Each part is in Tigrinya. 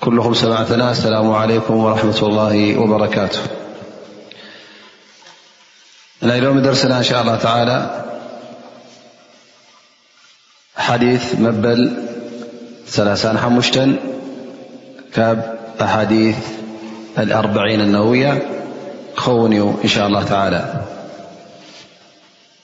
كلهم سمعتنا السلام عليكم ورحمة الله وبركاته ليوم درسنا إن شاء الله تعالى حديث مبل ثلاثا حمش أحاديث الأربعين النووية خون إن شاء الله تعالى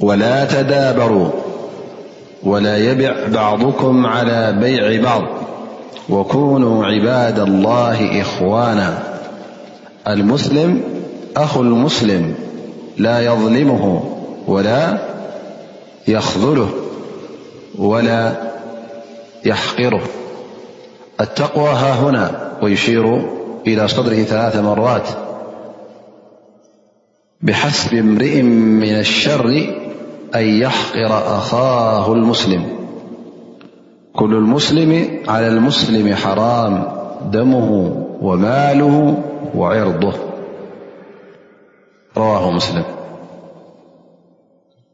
ولا تدابروا ولا يبع بعضكم على بيع بعض وكونوا عباد الله إخوانا المسلمأخ المسلم لا يظلمه ولا يخذله ولا يحقره التقوى ههنا ويشير إلى صدره ثلاث مرات بحسب امرئ من الشر أن يحقر أخاه المسلم كل المسلم على المسلم حرام دمه وماله ر الرواه مسلم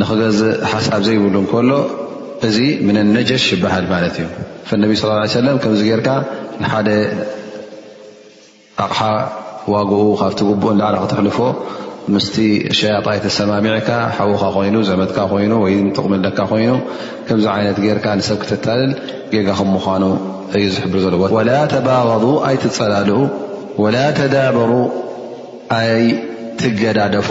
ንኽገዝእ ሓሳብ ዘይብሉ እንከሎ እዚ ምን ነጀሽ ይበሃል ማለት እዩ ፈነቢ ስ ሰለም ከምዚ ጌርካ ንሓደ ኣቕሓ ዋግኡ ካብቲ ግቡእ ንላዕላ ክተሕልፎ ምስቲ ሸያጣይ ተሰማሚዕካ ሓዉካ ኮይኑ ዘመትካ ኮይኑ ወይ ጥቕሚ ኣለካ ኮይኑ ከምዚ ዓይነት ጌርካ ንሰብ ክተታልል ጌጋ ከም ምዃኑ እዩ ዝሕብር ዘሎ ወላ ተባغዱ ኣይትፀላልኡ ወላ ተዳበሩ ኣይትገዳደፉ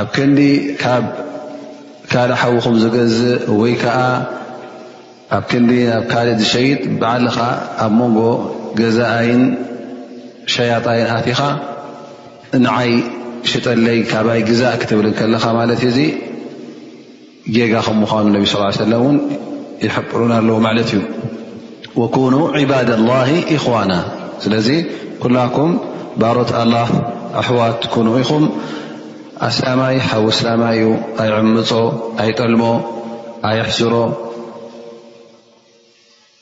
ኣብ ክንዲ ካብ ካልእ ሓውኹም ዝገዝእ ወይ ከዓ ኣብ ክንዲ ናብ ካልእ ዝሸይጥ ባዕልኻ ኣብ መንጎ ገዛኣይን ሸያጣይን ኣቲኻ ንዓይ ሽጠለይ ካባይ ግዛእ ክትብል ከለኻ ማለት እዩ ጌጋ ከም ምዃኑ ነቢ ስ ሰለም እውን ይሕብሩና ኣለዎ ማለት እዩ ወኩኑ ዕባድ ላ ኢኽዋና ስለዚ ኩላኩም ባሮት ኣላ ኣሕዋት ኩኑ ኢኹም ኣስላማይ ሓዊ እስላማይ እዩ ኣይዕምፆ ኣይጠልሞ ኣይሕስሮ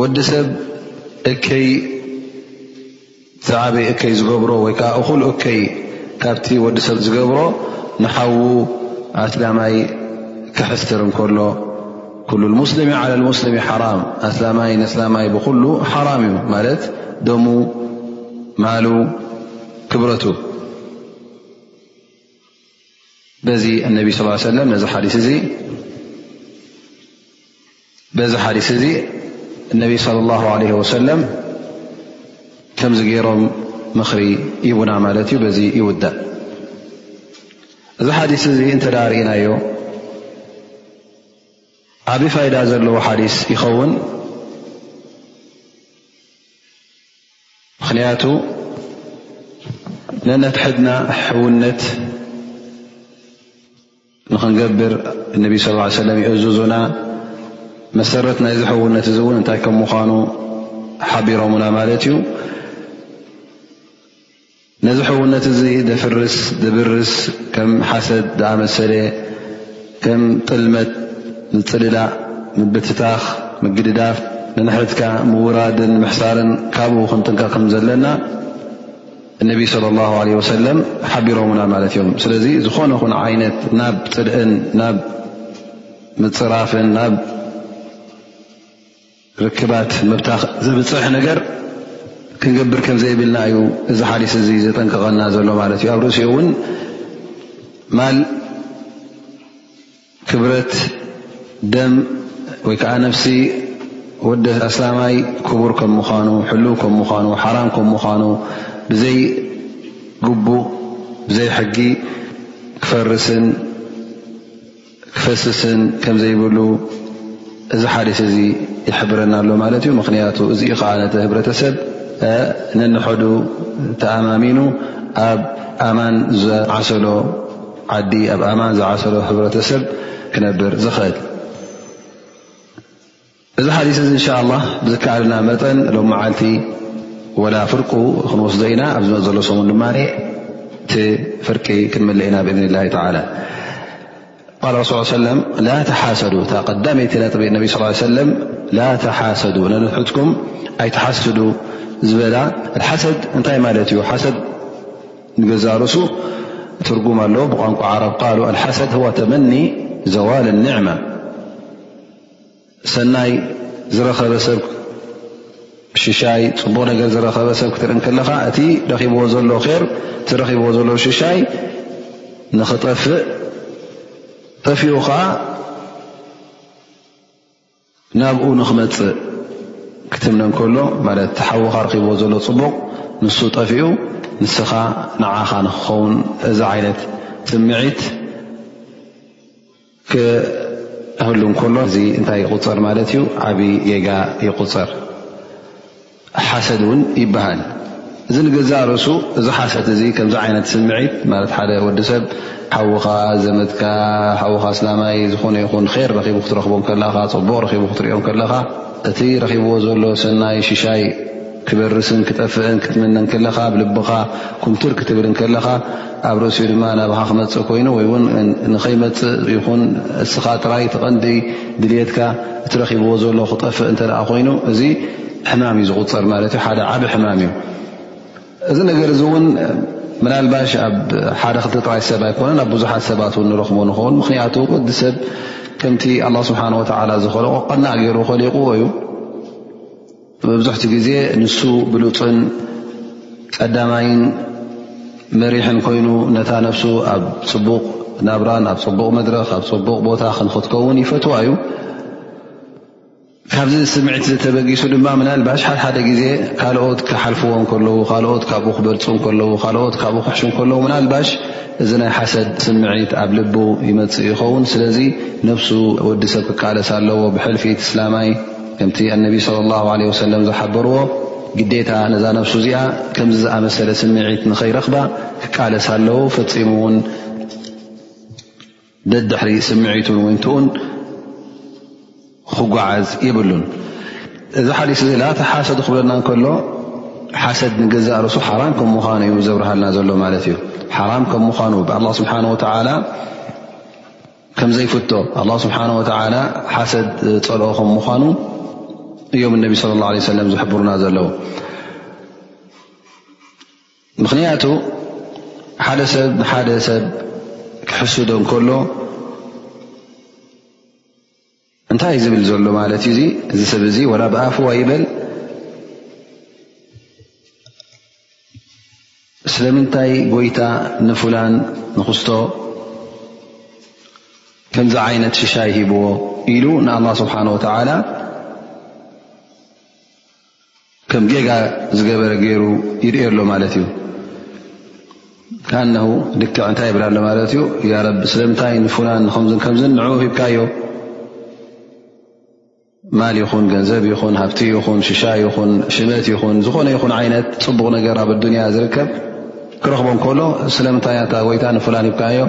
ወዲ ሰብ እከይ ዝዓበይ እከይ ዝገብሮ ወይ ከዓ እኹል እከይ ካብቲ ወዲ ሰብ ዝገብሮ ንሓዉ ኣስላማይ ክሕስትር እንከሎ ኩሉ ሙስሊሚ ዓለ ሙስሊሚ ሓራም ኣስላማይ ንስላማይ ብኩሉ ሓራም እዩ ማለት ደሙ ማሉ ክብረቱ በዚ እነቢ ስ ሰለም ነዚ ሓዲስ እዚ በዚ ሓዲስ እዚ እነቢ صለ ላه ለ ወሰለም ከምዚ ገይሮም ምኽሪ ይቡና ማለት እዩ በዚ ይውዳእ እዚ ሓዲስ እዚ እንተ ርእናዮ ዓብ ፋይዳ ዘለዎ ሓዲስ ይኸውን ምኽንያቱ ነነትሕድና ሕውነት ንኽንገብር እነቢ ስ ሰለም ይእዝዙና መሰረት ናይ ዝሕውነት እዚ እውን እንታይ ከም ምዃኑ ሓቢሮምና ማለት እዩ ነዚ ሕውነት እዚ ደፍርስ ድብርስ ከም ሓሰድ ዝኣመሰለ ከም ጥልመት ምፅልላ ምብትታኽ ምግድዳፍ ንንሕትካ ምውራድን ምሕሳርን ካብኡ ክንጥንቀቕ ከም ዘለና እነቢ ስለ ላ ለ ወሰለም ሓቢሮምና ማለት እዮም ስለዚ ዝኾነ ኹን ዓይነት ናብ ፅልእን ናብ ምፅራፍን ናብ ርክባት ምብታኽ ዘብፅሕ ነገር ክንገብር ከም ዘይብልና እዩ እዚ ሓዲስ እዚ ዘጠንቀቐና ዘሎ ማለት እዩ ኣብ ርእሲኡ እውን ማል ክብረት ደም ወይ ከዓ ነፍሲ ወዲ ኣስላማይ ክቡር ከም ምዃኑ፣ ሕልው ከም ምዃኑ፣ ሓራም ከም ምዃኑ ብዘይ ግቡእ ብዘይ ሕጊ ክፈርስን ክፈስስን ከምዘይብሉ እዚ ሓዲስ እዚ ይሕብረና ኣሎ ማለት እዩ ምክንያቱ እዚ ከዓ ነቲ ህብረተሰብ ነንሐዱ ተኣማሚኑ ኣብ ኣማን ዝዓሰሎ ዓዲ ኣብ ኣማን ዝዓሰሎ ሕብረተሰብ ክነብር ዝኽእል እዚ ሓዲስ እዚ እንሻ ላ ብዝከኣልና መጠን ሎም መዓልቲ ወላ ፍርቁ ክንወስዶ ኢና ኣብ ዝመፅ ዘሎ ሰሙን ድማ እቲ ፍርቂ ክንምልእ ኢና ብእዝኒ ላ ተላ ቃል ረሱ ሰለም ላ ተሓሰዱ እታ ቀዳመይቲ ነጥቢ ነቢ ስ ሰለም ላ ተሓሰዱ ነንሕትኩም ኣይትሓስዱ ዝበላ ሓሰድ እንታይ ማለት እዩ ሓሰድ ንገዛእ ርእሱ ትርጉም ኣለዎ ብቋንቋ ዓረብ ቃሉ ኣልሓሰድ ህዋ ተመኒ ዘዋል ኒዕማ ሰናይ ዝረኸበ ሰብ ሽሻይ ፅቡቕ ነገር ዝረኸበ ሰብ ክትርኢ ከለኻ እቲ ረኺብዎ ዘሎ ር እቲ ረኺብዎ ዘሎ ሽሻይ ንኽጠፍእ ጠፊኡ ከዓ ናብኡ ንክመፅእ ክትምነ ከሎ ማለት ሓውካ ረኪብዎ ዘሎ ፅቡቕ ንሱ ጠፊኡ ንስኻ ንዓኻ ንክኸውን እዚ ዓይነት ስምዒት ክህሉ ከሎ እዚ እንታይ ይቁፀር ማለት እዩ ዓብይ ጌጋ ይቁፀር። ሓሰድ እውን ይበሃል። እዚ ንገዛእ ርእሱ እዚ ሓሰት እዚ ከምዚ ዓይነት ስምዒት ማለት ሓደ ወዲ ሰብ ሓውኻ ዘመድካ ሓውኻ ስላማይ ዝኾነ ይኹን ር ረኺቡ ክትረኽቦ ከለኻ ፅቡቕ ረኺቡ ክትሪኦ ከለኻ እቲ ረኺብዎ ዘሎ ሰናይ ሽሻይ ክበርስን ክጠፍእን ክትምነ ከለኻ ብ ልብኻ ኩምትር ክትብል ከለኻ ኣብ ርእሲኡ ድማ ናባኻ ክመፅእ ኮይኑ ወይ ውን ንኸይመፅእ ይኹን እስኻ ጥራይ ተቐንዲ ድልትካ እቲ ረኺብዎ ዘሎ ክጠፍእ እተ ኮይኑ እዚ ሕማም እዩ ዝቁፀር ማለት እዩ ሓደ ዓብ ሕማም እዩ እዚ ነገር እዚ እውን ምናልባሽ ኣብ ሓደ ክልተ ጥራይ ሰብ ኣይኮነን ኣብ ብዙሓት ሰባት ን ንረኽቦ ንኸውን ምክንያቱ ወዲ ሰብ ከምቲ ኣላ ስብሓን ወተዓላ ዝኸለቁ ቀናዕ ገይሩ ከሊቁዎ እዩ መብዙሕቲ ግዜ ንሱ ብሉፅን ቀዳማይን መሪሕን ኮይኑ ነታ ነፍሱ ኣብ ፅቡቕ ናብራን ኣብ ፅቡቕ መድረኽ ኣብ ፅቡቕ ቦታ ክንክትከውን ይፈትዋ እዩ ካብዚ ስምዒት እዚ ተበጊሱ ድማ ምናልባሽ ሓሓደ ግዜ ካልኦት ክሓልፍዎ ከለዉ ካልኦት ካብኡ ክበልፁ ከለዉ ካልኦት ካብኡ ክሕሹ ከለዉ ምናልባሽ እዚ ናይ ሓሰድ ስምዒት ኣብ ልቡ ይመፅእ ይኸውን ስለዚ ነብሱ ወዲ ሰብ ክቃለስ ኣለዎ ብሕልፊ ትስላማይ ከምቲ ኣነቢ ስለ ላ ለ ወሰለም ዝሓበርዎ ግዴታ ነዛ ነብሱ እዚኣ ከምዚ ዝኣመሰለ ስምዒት ንኸይረኽባ ክቃለስ ኣለዉ ፈፂሙ እውን ደድሕሪ ስምዒቱን ወይንትኡን ክጓዓዝ የብሉን እዚ ሓዲስ እዚ ላ ተሓሰዱ ክብለና ከሎ ሓሰድ ንገዛእ ርእሱ ሓራም ከም ምዃኑ እዩ ዘብርሃልና ዘሎ ማለት እዩ ሓራም ከም ምዃኑ ብኣላ ስብሓን ወተዓላ ከም ዘይፍቶ ኣላ ስብሓን ወተዓላ ሓሰድ ፀልኦ ከም ምዃኑ እዮም እነቢ ስለ ላ ለ ሰለም ዝሕብሩና ዘለዉ ምኽንያቱ ሓደ ሰብ ንሓደ ሰብ ክሕስዶ እንከሎ እንታይ እዩ ዝብል ዘሎ ማለት እዩ እዚ ሰብ እዚ ወላ ብኣፍዋ ይበል ስለምንታይ ጎይታ ንፍላን ንኽስቶ ከምዚ ዓይነት ሽሻይ ሂብዎ ኢሉ ንኣላ ስብሓን ወተዓላ ከም ጌጋ ዝገበረ ገይሩ ይርኤ ኣሎ ማለት እዩ ካኣነሁ ልክዕ እንታይ ይብላ ኣሎ ማለት እዩ ያ ረቢ ስለምንታይ ንፍላን ንከምዝን ከምዝን ንዑ ሂብካዮ ማል ይኹን ገንዘብ ይኹን ሃብቲ ይኹን ሽሻ ይኹን ሽመት ይኹን ዝኾነ ይኹን ዓይነት ፅቡቕ ነገር ኣብ ኣዱንያ ዝርከብ ክረኽቦ ከሎ ስለምንታይ ኣታ ጎይታ ንፍላን ሂብካዮ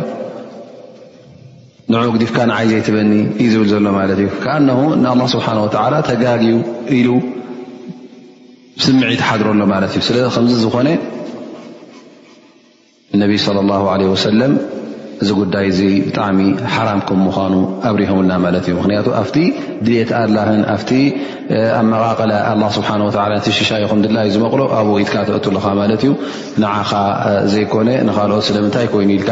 ንዑ ግዲፍካ ንዓይ ዘይትበኒ እዩ ዝብል ዘሎ ማለት እዩ ከኣነሁ ንኣላ ስብሓን ወተዓላ ተጋግዩ ኢሉ ስምዒ ተሓድሮ ኣሎ ማለት እዩ ስለ ከምዚ ዝኾነ እነቢይ ስለ ላ ለ ወሰለም እዚ ጉዳይ እዚ ብጣዕሚ ሓራም ከም ምዃኑ ኣብሪሆምና ማለት እዩ ምክንያቱ ኣብቲ ድልት ኣላህን ኣብቲ ኣመቓቐለ ኣላ ስብሓን ወላ እቲ ሽሻ ይኹም ድላ ዩ ዝመቕሎ ኣብኡ ኢትካ ተእትለኻ ማለት እዩ ንዓኻ ዘይኮነ ንካልኦት ስለምንታይ ኮይኑ ኢልካ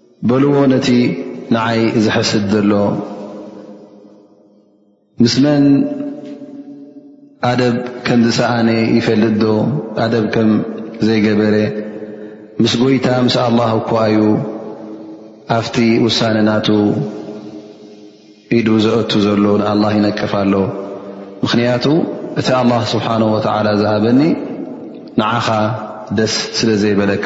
በልዎ ነቲ ንዓይ ዝሐስድ ዘሎ ምስ መን ኣደብ ከም ዝሰኣነ ይፈልጥ ዶ ኣደብ ከም ዘይገበረ ምስ ጎይታ ምስ ኣላህ እኳ እዩ ኣብቲ ውሳነ ናቱ ኢዱ ዘእቱ ዘሎ ንኣላ ይነቅፍ ኣሎ ምኽንያቱ እቲ ኣላ ስብሓን ወተዓላ ዝሃበኒ ንዓኻ ደስ ስለ ዘይበለካ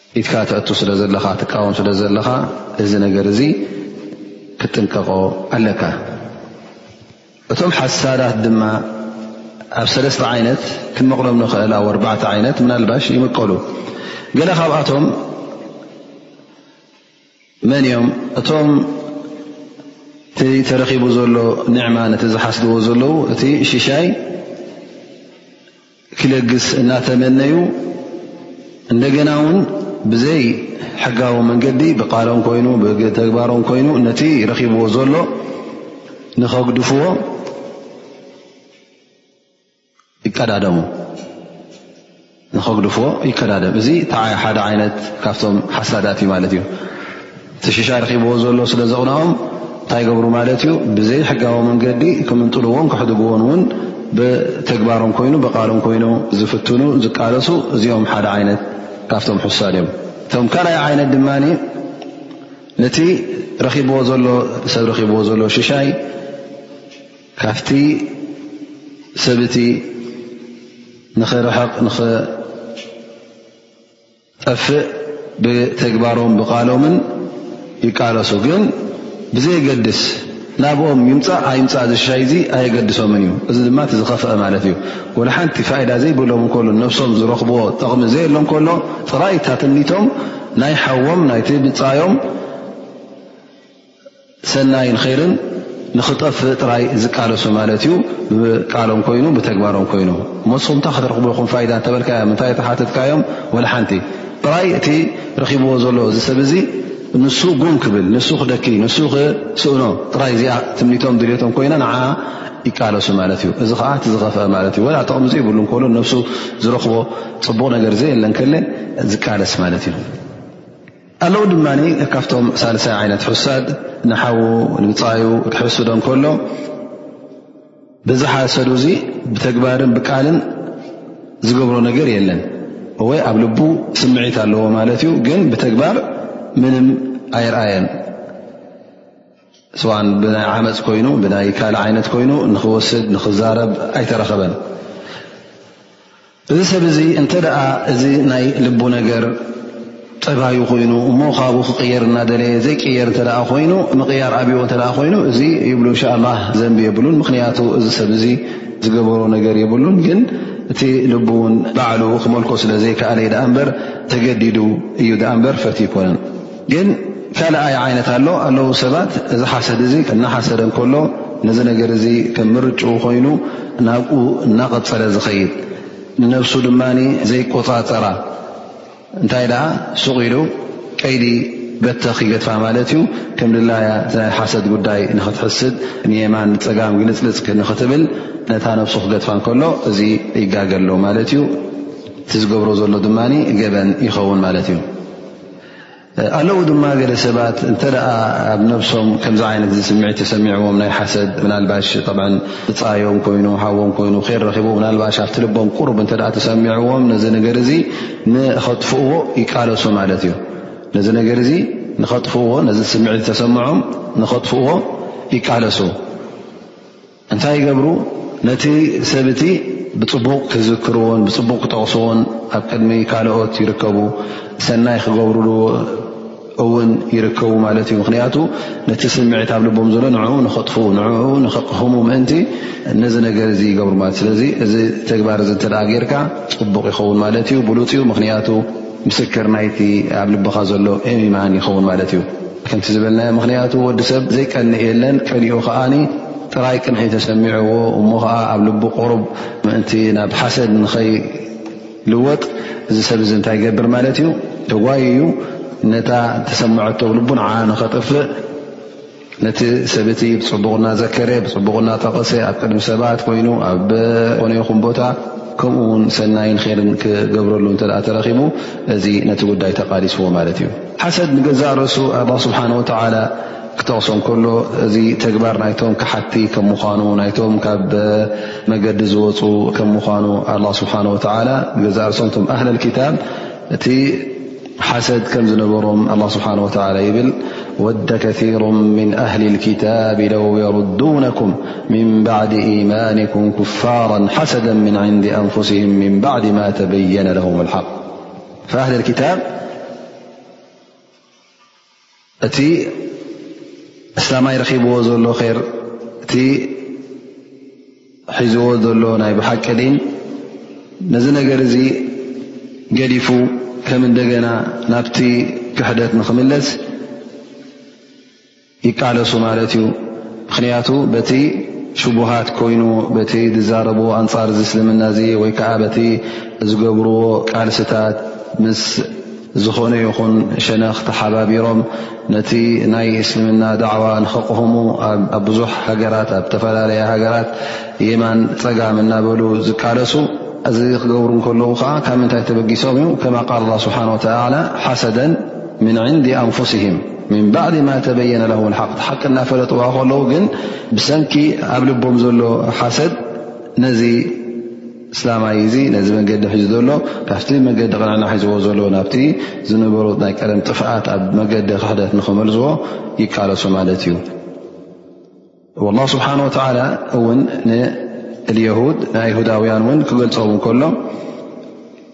ኢድካ ተእቱ ስለ ዘለኻ ትቃወም ስለ ዘለኻ እዚ ነገር እዚ ክትጥንቀቆ ኣለካ እቶም ሓሳዳት ድማ ኣብ ሰለስተ ዓይነት ክንመቕሎም ንኽእል ኣብ ኣርባዕተ ዓይነት ምናልባሽ ይምቀሉ ገለ ካብኣቶም መን እዮም እቶም እቲ ተረኪቡ ዘሎ ኒዕማ ነቲ ዝሓስድዎ ዘለዉ እቲ ሽሻይ ክለግስ እናተመነዩ እንደገና ውን ብዘይ ሕጋዊ መንገዲ ብቃሎም ኮይኑ ብተግባሮም ኮይኑ ነቲ ረኪብዎ ዘሎ ንኸግድፍዎ ይቀዳደሙ ንኸግድፍዎ ይከዳደም እዚ ሓደ ዓይነት ካብቶም ሓሳዳት እዩ ማለት እዩ ትሽሻ ኣርኪብዎ ዘሎ ስለ ዘቕንኦም እንታይ ገብሩ ማለት እዩ ብዘይ ሕጋዊ መንገዲ ክምንጥልዎን ክሕድግዎን እውን ብተግባሮም ኮይኑ ብቃሎም ኮይኑ ዝፍትኑ ዝቃለሱ እዚኦም ሓደ ዓይነት ካብቶም ሕሳድ እዮም እቶም ካልኣይ ዓይነት ድማ ነቲ ረኪብዎ ዘሎ ሰብ ረኪብዎ ዘሎ ሽሻይ ካብቲ ሰብእቲ ንክርሕቕ ጠፍእ ብተግባሮም ብቓሎምን ይቃለሱ ግን ብዘየገድስ ናብኦም ይምፃእ ኣይምፃእ ዝሻይ ዙ ኣየገድሶምን እዩ እዚ ድማ ዝኸፍአ ማለት እዩ ወላ ሓንቲ ፋይዳ ዘይብሎም እንከሉ ነብሶም ዝረኽብዎ ጠቕሚ ዘየሎ ከሎ ጥራይ ታትኒቶም ናይ ሓዎም ናይቲ ብፃዮም ሰናይን ኸይርን ንኽጠፍእ ጥራይ ዝቃለሱ ማለት እዩ ብቃሎም ኮይኑ ብተግባሮም ኮይኑ ሞስኹምታ ክትረኽቡ ኹም ፋይዳ እተበልካዮ ምንታይ ተሓተትካዮም ወላ ሓንቲ ጥራይ እቲ ረኺብዎ ዘሎ እዚ ሰብ እዚ ንሱ ጉም ክብል ንሱ ክደኪ ንሱ ክስእኖ ጥራይ እዚኣ ትምኒቶም ድልቶም ኮይና ንዓ ይቃለሱ ማለት እዩ እዚ ከዓ እቲ ዝኸፍአ ማለት እዩ ወላ ጥቕሚ ዘይብሉ ንከሉ ነብሱ ዝረኽቦ ፅቡቕ ነገር ዘየለ ንከለ ዝቃለስ ማለት እዩ ኣለዉ ድማ ካብቶም ሳልሳይ ዓይነት ሕሳድ ንሓዉ ንብፃዩ ክሕስዶ ከሎ በዚ ሓሰዱ እዚ ብተግባርን ብቃልን ዝገብሮ ነገር የለን ወይ ኣብ ልቡ ስምዒት ኣለዎ ማለት እዩ ግን ብተግባር ምንም ኣይርኣየን ስዋን ብናይ ዓመፅ ኮይኑ ብናይ ካልእ ዓይነት ኮይኑ ንክወስድ ንክዛረብ ኣይተረኸበን እዚ ሰብ እዚ እንተ ደኣ እዚ ናይ ልቡ ነገር ጠባዩ ኮይኑ እሞ ካብኡ ክቅየር እናደለየ ዘይቅየር እተ ኮይኑ ምቅያር ኣብዎ እተ ኮይኑ እዚ ይብሉ እንሻ ላ ዘንቢ የብሉን ምክንያቱ እዚ ሰብ እዚ ዝገበሮ ነገር የብሉን ግን እቲ ልቡ እውን ባዕሉ ክመልኮ ስለ ዘይከኣለዩ ዳኣ እምበር ተገዲዱ እዩ ዳኣ እምበር ፈት ይኮነን ግን ካልኣይ ዓይነት ኣሎ ኣለዉ ሰባት እዚ ሓሰድ እዚ እናሓሰደ እንከሎ ነዚ ነገር እዚ ከም ምርጭኡ ኮይኑ ናብኡ እናቐፀለ ዝኸይድ ንነብሱ ድማ ዘይቆፃፀራ እንታይ ደኣ ሱቕ ኢሉ ቀይዲ በተኽ ይገድፋ ማለት እዩ ከም ድላያ ናይ ሓሰድ ጉዳይ ንኽትሕስድ ንየማን ፀጋም ግልፅልፅ ንኽትብል ነታ ነብሱ ክገድፋ እንከሎ እዚ ይጋገሎ ማለት እዩ እቲ ዝገብሮ ዘሎ ድማ ገበን ይኸውን ማለት እዩ ኣለዉ ድማ ገለ ሰባት እንተ ኣብ ነብሶም ከምዚ ዓይነት ዚ ስምዒት ተሰሚዕዎም ናይ ሓሰድ ምናልባሽ ብ ብፃዮም ኮይኑ ሓዎም ኮይኑ ከይር ረኪቡ ምናልባሽ ኣብቲ ልቦም ቅሩብ እተ ተሰሚዕዎም ነዚ ነገር እዚ ንኸጥፍእዎ ይቃለሱ ማለት እዩ ነዚ ነገር እዚ ንኸጥፍእዎ ነዚ ስምዒት ዝተሰምዖም ንኸጥፍእዎ ይቃለሱ እንታይ ይገብሩ ነቲ ሰብ እቲ ብፅቡቕ ክዝክርዎን ብፅቡቕ ክጠቕስዎን ኣብ ቅድሚ ካልኦት ይርከቡ ሰናይ ክገብርሉ እውን ይርከቡ ማለት እዩ ምክንያቱ ነቲ ስምዒት ኣብ ልቦም ዘሎ ንዕኡ ንክጥፉ ንኡ ንክቕህሙ ምእንቲ ነዚ ነገር እዚ ይገብሩ ማለት ስለዚ እዚ ተግባር እዚ እተ ገይርካ ፅቡቕ ይኸውን ማለት እዩ ብሉፅ እዩ ምክንያቱ ምስክር ናይቲ ኣብ ልብኻ ዘሎ ኤሚማን ይኸውን ማለት እዩ ከምቲ ዝበልናዮ ምኽንያቱ ወዲ ሰብ ዘይቀንእ የለን ቀኒኡ ኸዓ ጥራይ ቅንሒ ተሰሚዑዎ እሞ ከዓ ኣብ ልቡ ቁሩብ ምእንቲ ናብ ሓሰድ ንኸይልወጥ እዚ ሰብ እዚ እንታይ ይገብር ማለት እዩ ተጓይ እዩ ነታ ተሰምዐቶ ልቡ ንዓ ንኸጥፍእ ነቲ ሰብ እቲ ብፅቡቕ እናዘከረ ብፅቡቕ እናጠቐሰ ኣብ ቅድሚ ሰባት ኮይኑ ኣብ ኮነ ይኹን ቦታ ከምኡ ውን ሰናይን ኼርን ክገብረሉ እንተ ተረኺቡ እዚ ነቲ ጉዳይ ተቓሊስዎ ማለት እዩ ሓሰድ ንገዛእ ርእሱ ኣላ ስብሓን ወተዓላ ክጠቕሶ ከሎ እዚ ተግባር ናይቶም ክሓቲ ከም ምዃኑ ናይቶም ካብ መገዲ ዝወፁ ከም ምዃኑ ኣላ ስብሓን ወተዓላ ንገዛእ ርእሶም እቶም ኣህለልክታብ እቲ حسد كم نبرم الله سبحانه وتعالى بل ود كثير من أهل الكتاب لو يردونكم من بعد إيمانكم كفارا حسدا من عند أنفسهم من بعد ما تبين لهم الحق فأهل الكتاب እቲ እስላማይ ረኺብዎ ዘሎ ር እቲ ሒዝዎ ዘሎ ናይ ብሓቂ ዲን ነዚ ነገር እዚ ገዲፉ ከም እንደገና ናብቲ ክሕደት ንኽምለስ ይቃለሱ ማለት እዩ ምኽንያቱ በቲ ሽቡሃት ኮይኑ በቲ ዝዛረብዎ ኣንፃር ዝስልምና እዚ ወይ ከዓ በቲ ዝገብርዎ ቃልስታት ምስ ዝኾነ ይኹን ሸነኽ ተሓባቢሮም ነቲ ናይ እስልምና ዳዕዋ ንኸቕህሙ ኣብ ብዙሕ ሃገራት ኣብ ዝተፈላለያ ሃገራት የማን ፀጋም እናበሉ ዝቃለሱ እዚ ክገብሩ እንከለዉ ከዓ ካብ ምንታይ ተበጊሶም እዩ ከማ ቃል ላ ስብሓን ወተላ ሓሰደን ምን ዕንዲ ኣንፍስህም ምን ባዕድ ማ ተበየነ ለሁም ሓቅ ሓቂ እናፈለጥዋ ከለዉ ግን ብሰንኪ ኣብ ልቦም ዘሎ ሓሰድ ነዚ እስላማይ እዚ ነዚ መንገዲ ሒዙ ዘሎ ካብቲ መገዲ ቅንዕና ሒዝዎ ዘሎ ናብቲ ዝነበሩ ናይ ቀደም ጥፍኣት ኣብ መገዲ ክሕደት ንክመልዝዎ ይቃለሱ ማለት እዩ ላ ስብሓን ወተላ እውን ንልየሁድ ናይ ይሁዳውያን እውን ክገልፆም ከሎ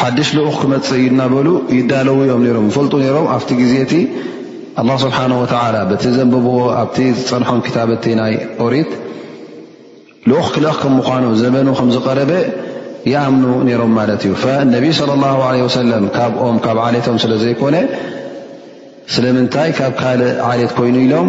ሓድሽ ልኡኽ ክመፅእ እዩ እናበሉ ይዳለዉ እዮም ነሮም ይፈልጡ ነሮም ኣብቲ ግዜ እቲ ኣላ ስብሓን ወተላ በቲ ዘንብብዎ ኣብቲ ዝፀንሖም ክታብቲ ናይ ኦሪት ልኡኽ ክልኽ ከም ምኳኑ ዘመኑ ከምዝቀረበ ይኣምኑ ነሮም ማለት እዩ ነቢይ ለ ላ ለ ወሰለም ካብኦም ካብ ዓሌቶም ስለ ዘይኮነ ስለምንታይ ካብ ካልእ ዓሌት ኮይኑ ኢሎም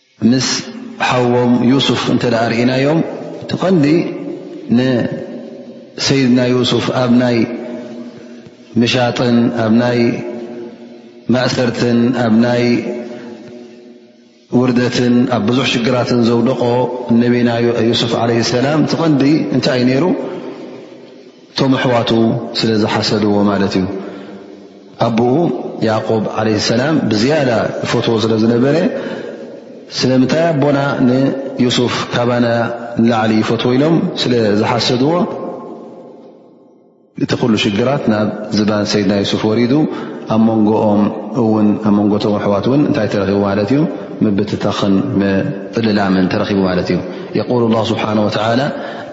ምስ ሓዎም ዩሱፍ እንተ ርእናዮም እቲ ቐንዲ ንሰይድና ዩሱፍ ኣብ ናይ ምሻጥን ኣብ ናይ ማእሰርትን ኣብ ናይ ውርደትን ኣብ ብዙሕ ሽግራትን ዘውደቖ ነቢና ዩሱፍ ዓለ ሰላም እቲ ቐንዲ እንታይ እዩ ነይሩ እቶም ኣሕዋቱ ስለ ዝሓሰድዎ ማለት እዩ ኣቦኡ ያዕቆብ ዓለ ሰላም ብዝያዳ ዝፈትዎ ስለ ዝነበረ ስለምንታይ ኣቦና ንዮሱፍ ካባና ንላዕሊ ይፈትዎ ኢሎም ስለ ዝሓሰድዎ እቲ ኩሉ ሽግራት ናብ ዝባን ሰይድና ዮሱፍ ወሪዱ ኣብ መንጎኦም እውን ኣብ መንጎቶም ኣሕዋት እውን እንታይ ተረኪቡ ማለት እዩ ምብትታኽን ምጥልላምን ተረኪቡ ማለት እዩ የቁል ላ ስብሓን ወተላ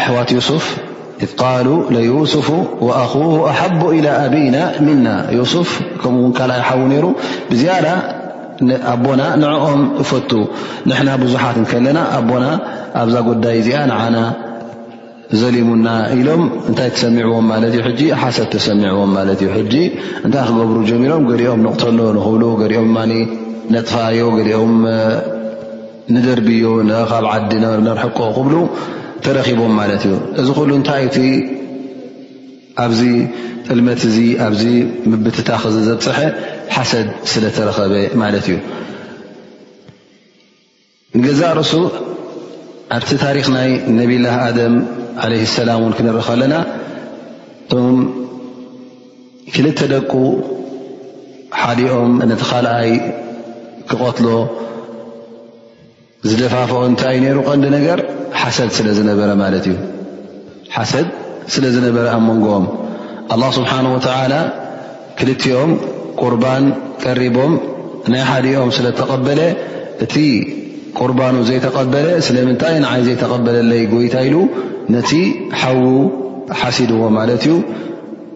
ኣሕዋት ዩሱፍ እذ ቃሉ ለዩሱፍ ኣኹ ኣሓቡ ኢላ ኣብና ምና ዩሱፍ ከምኡ ውን ካልኣይ ሓዉ ነይሩ ብዝያዳ ኣቦና ንዕኦም እፈቱ ንሕና ብዙሓት ከለና ኣቦና ኣብዛ ጉዳይ እዚኣ ንዓና ዘሊሙና ኢሎም እንታይ ተሰሚዕዎም ማለት እዩ ሕጂ ሓሰብ ተሰሚዕዎም ማለት እዩ ሕጂ እንታይ ክገብሩ ጀሚሮም ገሊኦም ንቕተሎ ንኽብሉ ገሊኦም ማ ነጥፋዮ ገሊኦም ንደርብዮ ንኻብ ዓዲ ነርሕቆ ክብሉ ተረኺቦም ማለት እዩ እዚ ኩሉ እንታይ እቲ ኣብዚ ጥልመት እዚ ኣብዚ ምብትታኽ እዚ ዘብፅሐ ሓሰድ ስለ ተረኸበ ማለት እዩ ንገዛእ ርእሱ ኣብቲ ታሪክ ናይ ነብላ ኣደም ለ ሰላም እውን ክንርኢ ከለና ክልተ ደቁ ሓዲኦም ነቲ ካልኣይ ክቐትሎ ዝደፋፍኦ እንታይ እዩ ነይሩ ቀንዲ ነገር ሓሰድ ስለ ዝነበረ ማለት እዩ ሓሰድ ስለ ዝነበረ ኣብ መንጎኦም ኣላ ስብሓን ወተላ ክልቲኦም ቁርባን ቀሪቦም ናይ ሓዲኦም ስለ ተቐበለ እቲ ቁርባኑ ዘይተቐበለ ስለምንታይ ንዓይ ዘይተቐበለለይ ጎይታ ኢሉ ነቲ ሓዉ ሓሲድዎ ማለት እዩ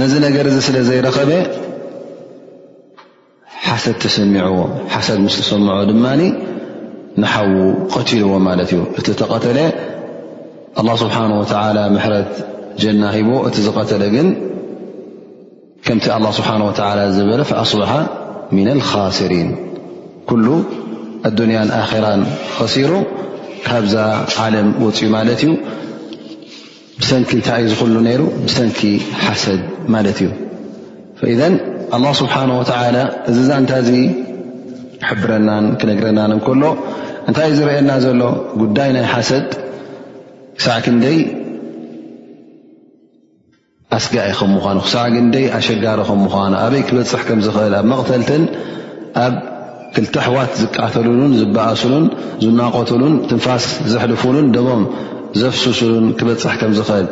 ነዚ ነገር እዚ ስለ ዘይረኸበ ሓሰድ ተሰሚዕዎ ሓሰድ ምስ ዝሰምዖ ድማ ንሓዉ ቐትልዎ ማለት እዩ እቲ ተቐተለ ኣላ ስብሓን ወተላ ምሕረት ጀና ሂቦ እቲ ዝቐተለ ግን ከምቲ ኣላ ስብሓን ወተላ ዝበለ ኣስበሓ ምና ልካስሪን ኩሉ ኣዱንያን ኣራን ኸሲሩ ካብዛ ዓለም ወፅኡ ማለት እዩ ብሰንኪ እንታይ እዩ ዝኽሉ ነይሩ ብሰንኪ ሓሰድ ማለት እዩ ፈኢዘን ኣላ ስብሓን ወተላ እዚ ዛንታ እዚ ክሕብረናን ክነግረናን እንከሎ እንታይ እዩ ዝርእየና ዘሎ ጉዳይ ናይ ሓሰድ ክሳዕ ክንደይ ኣስጋኢ ከም ምኳኑ ክሳዕ ክንደይ ኣሸጋሪ ከም ምኳኑ ኣበይ ክበፅሕ ከም ዝኽእል ኣብ መቕተልትን ኣብ ክልተ ኣሕዋት ዝቃተሉሉን ዝበኣስሉን ዝናቖቱሉን ትንፋስ ዘሕልፉሉን ደሞም ዘፍስሱሉን ክበፅሕ ከም ዝኽእል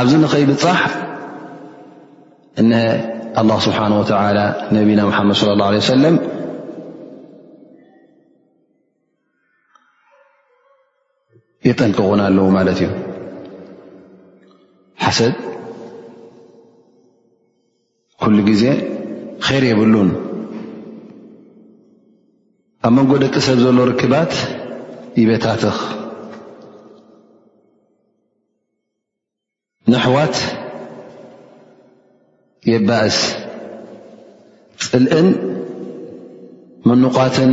ኣብዚ ንኸይብፃሕ እነ ኣላ ስብሓን ወተላ ነቢና ሓመድ ለ ላ ሰለም የጠንቅቑና ኣለዉ ማለት እዩ ሓሰድ ኩሉ ግዜ ኼር የብሉን ኣብ መንጎ ደቂ ሰብ ዘሎ ርክባት ይበታትኽ ንኣሕዋት የባእስ ፅልእን ምንቋትን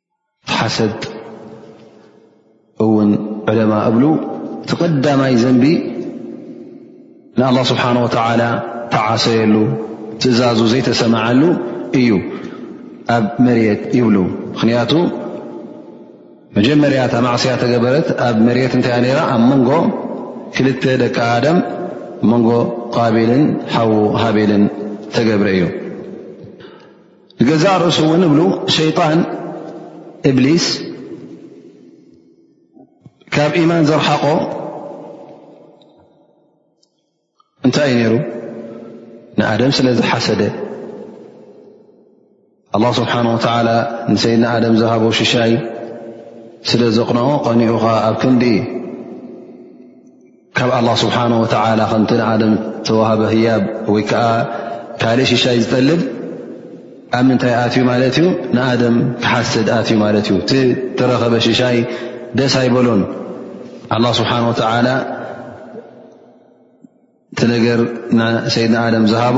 ሓሰድ እውን ዕለማ እብሉ እቲ ቀዳማይ ዘንቢ ንኣላ ስብሓን ወተዓላ ተዓሰየሉ ትእዛዙ ዘይተሰማዓሉ እዩ ኣብ መሬት ይብሉ ምኽንያቱ መጀመርያታ ማዕስያ ተገበረት ኣብ መሬት እንታይያ ነራ ኣብ መንጎ ክልተ ደቂ ኣደም መንጎ ቃቢልን ሓዉ ሃቢልን ተገብረ እዩ ንገዛእ ርእሱ እውን እብሉ ሸይጣን እብሊስ ካብ ኢማን ዘርሓቆ እንታይ እዩ ነይሩ ንኣደም ስለ ዝሓሰደ ኣላ ስብሓን ወተላ ንሰይድና ኣደም ዝሃቦ ሽሻይ ስለ ዘቕንኦ ቐኒኡኻ ኣብ ክንዲ ካብ ኣላ ስብሓን ወተላ ከምቲ ንኣደም ዝተዋህበ ህያብ ወይ ከዓ ካልእ ሽሻይ ዝጠልብ ኣብ ምንታይ ኣትዩ ማለት እዩ ንኣደም ክሓስድ ኣትዩ ማለት እዩ እቲ ተረኸበ ሽሻይ ደስ ኣይበሎን ኣላ ስብሓን ወተላ እቲ ነገር ንሰይድና ኣደም ዝሃቦ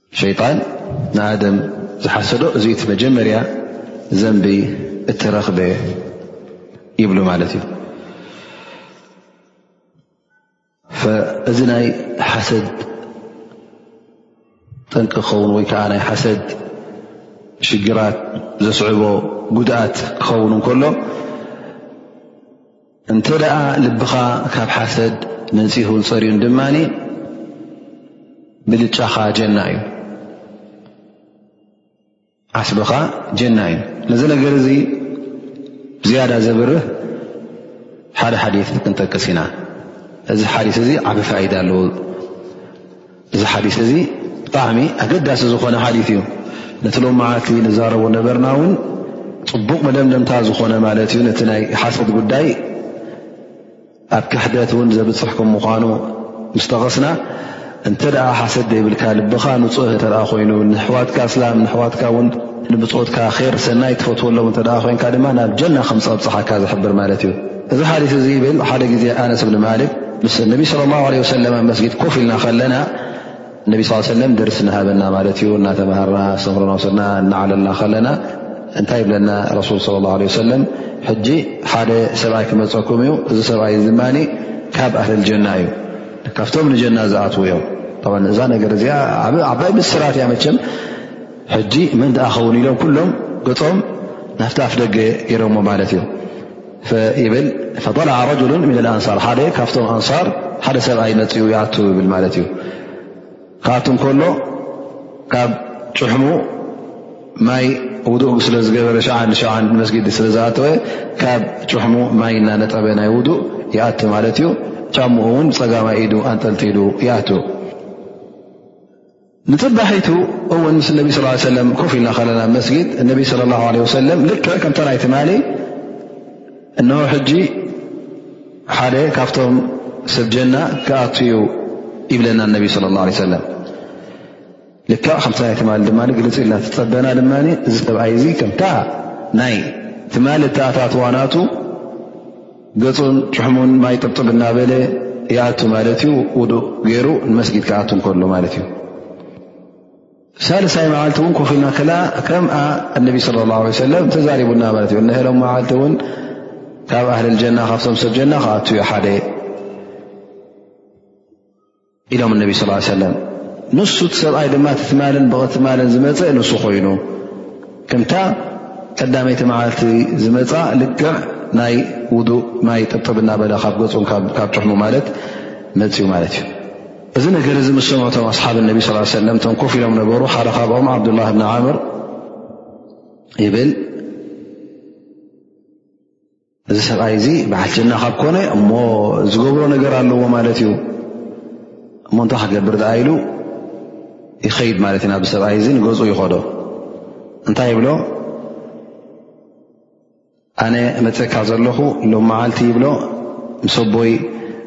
ሸይጣን ንኣደም ዝሓሰዶ እዚ እቲ መጀመርያ ዘንቢ እትረኽበ ይብሉ ማለት እዩ እዚ ናይ ሓሰድ ጠንቂ ክኸውን ወይ ከዓ ናይ ሓሰድ ሽግራት ዘስዕቦ ጉድኣት ክኸውን እንከሎ እንተ ደኣ ልብኻ ካብ ሓሰድ ነጺሁን ጸርዩን ድማ ብልጫኻ ጀና እዩ ዓስብኻ ጀና እዩ ነዚ ነገር እዚ ዝያዳ ዘብርህ ሓደ ሓዲ ክንጠቅስ ኢና እዚ ሓዲ እዚ ዓብ ፋይዳ ኣለዎ እዚ ሓዲስ እዚ ብጣዕሚ ኣገዳሲ ዝኾነ ሓዲት እዩ ነቲ ሎም መዓልቲ ንዛረቦ ነበርና እውን ፅቡቕ መደምደምታ ዝኾነ ማለት እዩ ነቲ ናይ ሓሰት ጉዳይ ኣብ ክሕደት እውን ዘብፅሕ ከም ምኳኑ ምስ ጠቐስና እንተ ደኣ ሓሰት ዘይብልካ ልብኻ ንፁህ እተ ኮይኑ ንሕዋትካ እስላም ንሕዋትካ እውን ንብፆትካ ር ሰናይ ትፈትወሎም እተ ኮይንካ ድማ ናብ ጀና ከምፀብፅሓካ ዝሕብር ማለት እዩ እዚ ሓዲስ እዚ ይብል ሓደ ግዜ ኣነስ ብኒ ማሊክ ምስ ነቢ ስለ ላሁ ለ ወሰለም ኣብ መስጊድ ኮፍ ኢልና ከለና ነቢ ስ ሰለም ደርሲ ናሃበና ማለት እዩ እናተምሃርና ሰምሮ ናውሰድና እናዓለልና ከለና እንታይ ይብለና ረሱል ስለ ላ ለ ወሰለም ሕጂ ሓደ ሰብኣይ ክመፀኩም እዩ እዚ ሰብኣይ እዚ ድማ ካብ ኣህል ጀና እዩ ካብቶም ንጀና ዝኣትዉ እዮም እዛ ነገር እዚኣ ዓባይ ምስራት እያ መቸም ሕጂ መን ድኣ ኸውን ኢሎም ኩሎም ገፆም ናፍቲ ኣፍ ደገ ገይሮሞ ማለት እዩ ይብል ፈጠላዓ ረጅሉ ምን ኣንሳር ሓደ ካብቶም ኣንሳር ሓደ ሰብኣይ መፅኡ ይኣት ይብል ማለት እዩ ክኣቱ ከሎ ካብ ጭሕሙ ማይ ውዱእ ስለ ዝገበረ ሸዓ ሸዓ መስጊድ ስለ ዝኣተወ ካብ ጭሕሙ ማይ እናነጠበ ናይ ውዱእ ይኣት ማለት እዩ ጫምኡ እውን ፀጋማ ኢዱ ኣንጠልጢሉ ይኣት ንፅባሒቱ እውን ምስ ነቢ ስ ሰለም ኮፍ ኢልና ከለና መስጊድ እነቢ ስለ ላ ለ ወሰለም ልክዕ ከምታ ናይ ትማሊ እንሆ ሕጂ ሓደ ካብቶም ሰብ ጀና ክኣት እዩ ይብለና ነቢ ስለ ላ ለ ሰለም ልክዕ ከምታ ናይ ትማሊ ድማ ግልፅ ኢልና ትፀበና ድማ እዚ ሰብኣይ እዚ ከምታ ናይ ትማሊ እተኣታትዋናቱ ገፁን ጭሕሙን ማይ ጥብጥብ እናበለ ይኣቱ ማለት እዩ ውዱእ ገይሩ ንመስጊድ ክኣቱ ከሎ ማለት እዩ ሳልሳይ መዓልቲ እውን ኮፍ ኢልና ከላ ከም እነቢ ስለ ላ ሰለም ተዛሪቡና ማለት እዩ እነሀሎም መዓልቲ እውን ካብ ኣህልል ጀና ካብቶም ሰብ ጀና ክኣቱ ዩ ሓደ ኢሎም እነቢ ስ ሰለም ንሱ እቲ ሰብኣይ ድማ ትትማልን ብቕትማልን ዝመፅእ ንሱ ኮይኑ ከምታ ቀዳመይቲ መዓልቲ ዝመፃ ልክዕ ናይ ውዱእ ማይ ጥብጥብ እናበለ ካብ ገፁን ካብ ጭሕሙ ማለት መፅኡ ማለት እዩ እዚ ነገር እዚ ምስ ሰምዑቶም ኣስሓብ እነቢ ስ ሰለም ቶም ኮፍ ኢሎም ነበሩ ሓደ ካብኦም ዓብዱላ ብን ዓምር ይብል እዚ ሰብኣይ እዚ በዓል ጀና ካብ ኮነ እሞ ዝገብሮ ነገር ኣለዎ ማለት እዩ እሞ እንታይ ክገብር ደኣ ኢሉ ይኸይድ ማለት እዩ ናብ ሰብኣይ እዚ ንገፁ ይኸዶ እንታይ ይብሎ ኣነ መፀካ ዘለኹ ሎም መዓልቲ ይብሎ ምስ ኣቦይ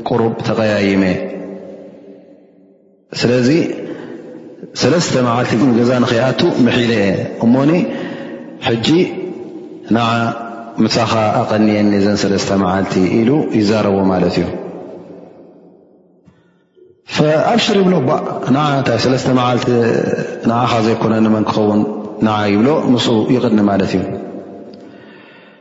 ቅሩብ ተቀያይመ ስለዚ ሰለስተ መዓልቲ ግን ገዛ ንኸይኣቱ ምሒለ እየ እሞኒ ሕጂ ንዓ ምሳኻ ኣቐንየኒ ዘን ሰለስተ መዓልቲ ኢሉ ይዛረቦ ማለት እዩ ኣብሽር ይብሎ ባ ን እንታይ ሰለስተ መዓልቲ ንዓኻ ዘይኮነ ንመን ክኸውን ንዓ ይብሎ ምስ ይቕድኒ ማለት እዩ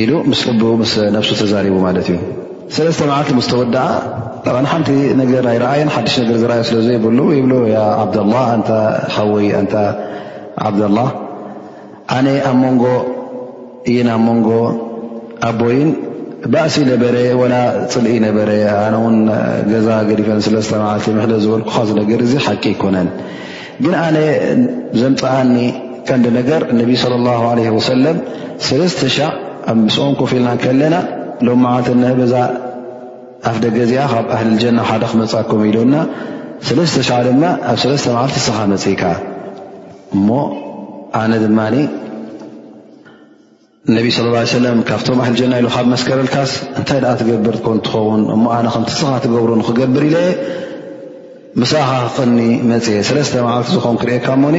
ኢሉ ምስ ልቡ ምስ ነብሱ ተዛሪቡ ማለት እዩ ሰለስተ መዓልቲ ምስ ተወድኣ ሓንቲ ነገር ኣይረኣየን ሓድሽ ነገር ዝረኣዮ ስለ ዘይብሉ ይብሎ ዓብደላ ኣንታ ሓወይ ኣንታ ዓብደላ ኣነ ኣብ መንጎ እይን ኣብ መንጎ ኣቦይን ባእሲ ነበረ ወላ ፅልኢ ነበረ ኣነ ውን ገዛ ገዲፈን ስለስተ መዓልቲ ምሕለ ዝበልኩካ ዝነገር እዚ ሓቂ ኣይኮነን ግን ኣነ ዘምፅኣኒ ቀንዲ ነገር እነቢ ለ ላ ለ ወሰለም ሰለስተ ሻዕ ኣብ ምስኦም ኮፍ ኢልና ከለና ሎም መዓልቲ እነህበዛ ኣፍ ደገ እዚኣ ካብ ኣህሊ ልጀና ሓደ ክመፃኩም ኢሉና ሰለስተ ሻዕ ድማ ኣብ ሰለስተ መዓልቲ እስኻ መፅእካ እሞ ኣነ ድማ ነቢ ስለ ላ ሰለም ካብቶም ኣህልጀና ኢሉ ካብ መስከረልካስ እንታይ ደኣ ትገብር ኮን ትኸውን እሞ ኣነ ከምቲ ስኻ ትገብሮ ንክገብር ኢለ ምሳኻ ክቕኒ መፅ ሰለስተ መዓልቲ ዝኾን ክርእካ ሞኒ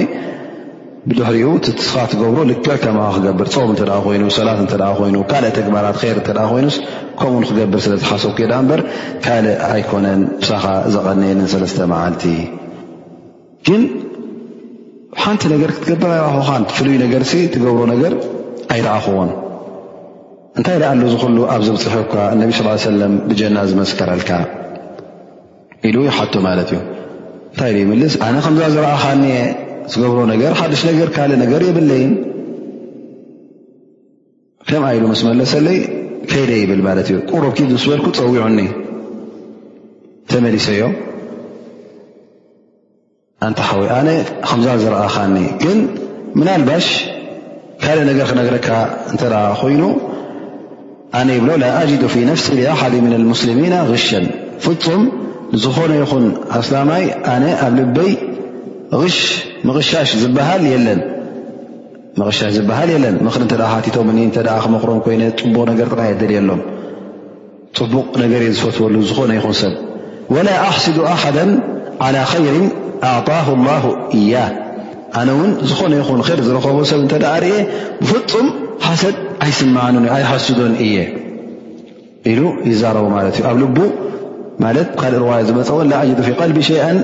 ብድሕሪኡ ስኻ ትገብሮ ልክዕ ከማ ክገብር ፀም እተ ኮይኑ ሰላት እተ ኮይኑ ካልእ ተግባራት ር እተ ኮይኑስ ከምኡ ንክገብር ስለ ዝሓሰብ ክዳ እምበር ካልእ ኣይኮነን ምሳኻ ዘቐነየንን ሰለስተ መዓልቲ ግን ሓንቲ ነገር ክትገብር ኣይረኣኹኻን ፍሉይ ነገርሲ ትገብሮ ነገር ኣይረኣኹዎን እንታይ ደኣ ሉ ዝኽሉ ኣብ ዘብፅሐካ እነቢ ስ ሰለም ብጀና ዝመስከረልካ ኢሉ ይሓቶ ማለት እዩ እንታይ ሉ ይምልስ ኣነ ከምዛ ዝረኣኻኒ ዝገብሮ ነገር ሓደሽ ነገር ካልእ ነገር የብለይን ከምኣ ኢሉ ምስ መለሰለይ ከይደ ይብል ማለት እዩ ቁሩብ ኪድ ምስ በልኩ ፀዊዑኒ ተመሊሰዮ ኣንታ ሓወይ ኣነ ከምዛ ዝረኣኻኒ ግን ምናልባሽ ካልእ ነገር ክነግረካ እንተ ኮይኑ ኣነ ይብሎ ላኣጅዱ ፊ ነፍሲ ኣሓድ ምን ልሙስሊሚና ሽን ፍፁም ንዝኾነ ይኹን ኣስላማይ ኣነ ኣብ ልበይ ሽ ምቕሻሽ ዝበሃል የለን መቕሸሽ ዝበሃል የለን ምኽሪ እንተ ሓቲቶምኒ እተ ክመኽሮም ኮይነ ፅቡቕ ነገር ጥራይ የደልየሎም ፅቡቕ ነገር እየ ዝፈትወሉ ዝኾነ ይኹን ሰብ ወላ ኣሕስዱ ኣሓደ ዓላ ኸይርን ኣዕጣሁ ላ እያ ኣነ እውን ዝኾነ ይኹን ር ዝረኸቦ ሰብ እንተ ርእየ ብፍፁም ሓሰድ ኣይስምዓኑን ዩ ኣይሓስዶን እየ ኢሉ ይዛረቡ ማለት እዩ ኣብ ልቡ ማለት ብካልእ ርዋያ ዝመፀውን ላኣጅዱ ፊ ቀልቢ ሸይኣን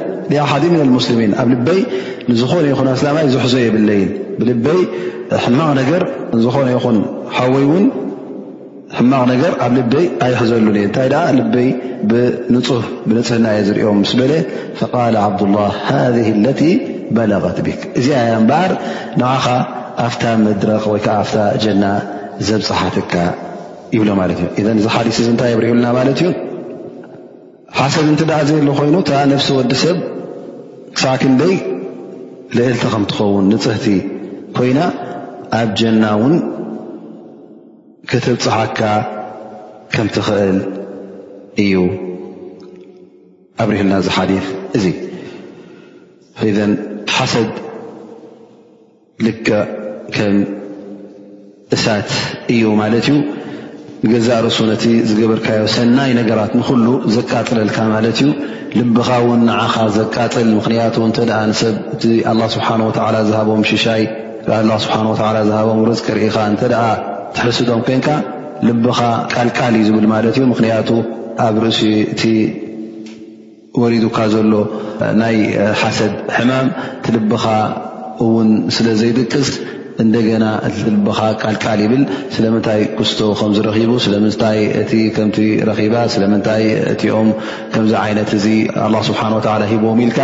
ሓዲ ምና ሙስልሚን ኣብ ልበይ ንዝኾነ ይኹን ኣስላማይ ዝሕዞ የብለይን ብልበይ ሕማቕ ነገር ዝኾነ ይኹን ሓወይ እውን ሕማቕ ነገር ኣብ ልበይ ኣይሕዘሉን እየ እንታይ ደኣ ልበይ ብንፁህ ብንፅህና እየ ዝሪኦም ምስ በለ ፈቃል ዓብዱላ ሃذ ለቲ በለغት ቢክ እዚኣ እያ እምበኣር ንዓኻ ኣፍታ መድረኽ ወይ ከዓ ኣፍታ ጀና ዘብፅሓትካ ይብሎ ማለት እዩ እዘን እዚ ሓዲስ እዚ እንታይ የብርህልና ማለት እዩ ሓሰብ እንት ደኣ ዘየሎ ኮይኑ እታ ነፍሲ ወዲ ሰብ ክሳዕ ክንደይ ልእልቲ ከም ትኸውን ንፅህቲ ኮይና ኣብ ጀና እውን ክትብፅሓካ ከም ትኽእል እዩ ኣብርህልና እዚ ሓዲ እዚ እዘን ሓሰድ ልክዕ ከም እሳት እዩ ማለት እዩ። ንገዛእ ርእሱ ነቲ ዝገበርካዮ ሰናይ ነገራት ንኹሉ ዘቃፅለልካ ማለት እዩ። ልብኻ እውን ንዓኻ ዘቃፅል ምኽንያቱ እንተ ንሰብ እቲ ኣላ ስብሓን ወተዓላ ዝሃቦም ሽሻይ ኣላ ስብሓን ወተዓላ ዝሃቦም ርዝቂ ርኢኻ እንተ ትሕስዶም ኮንካ ልብኻ ቃልቃል እዩ ዝብል ማለት እዩ። ምኽንያቱ ኣብ ርእሲ እቲ ወሪዱካ ዘሎ ናይ ሓሰድ ሕማም ትልብኻ እውን ስለ ዘይድቅስ እንደገና እቲ ትልብኻ ቃልቃል ይብል ስለምንታይ ክስቶ ከም ዝረኺቡ ስለምንታይ እቲ ከምቲ ረኺባ ስለምንታይ እቲኦም ከምዚ ዓይነት እዚ ኣላ ስብሓን ወተላ ሂቦም ኢልካ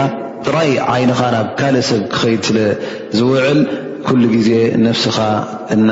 ጥራይ ዓይንኻ ናብ ካልእ ሰብ ክኸይድ ስለ ዝውዕል ኩሉ ግዜ ነፍስኻ እና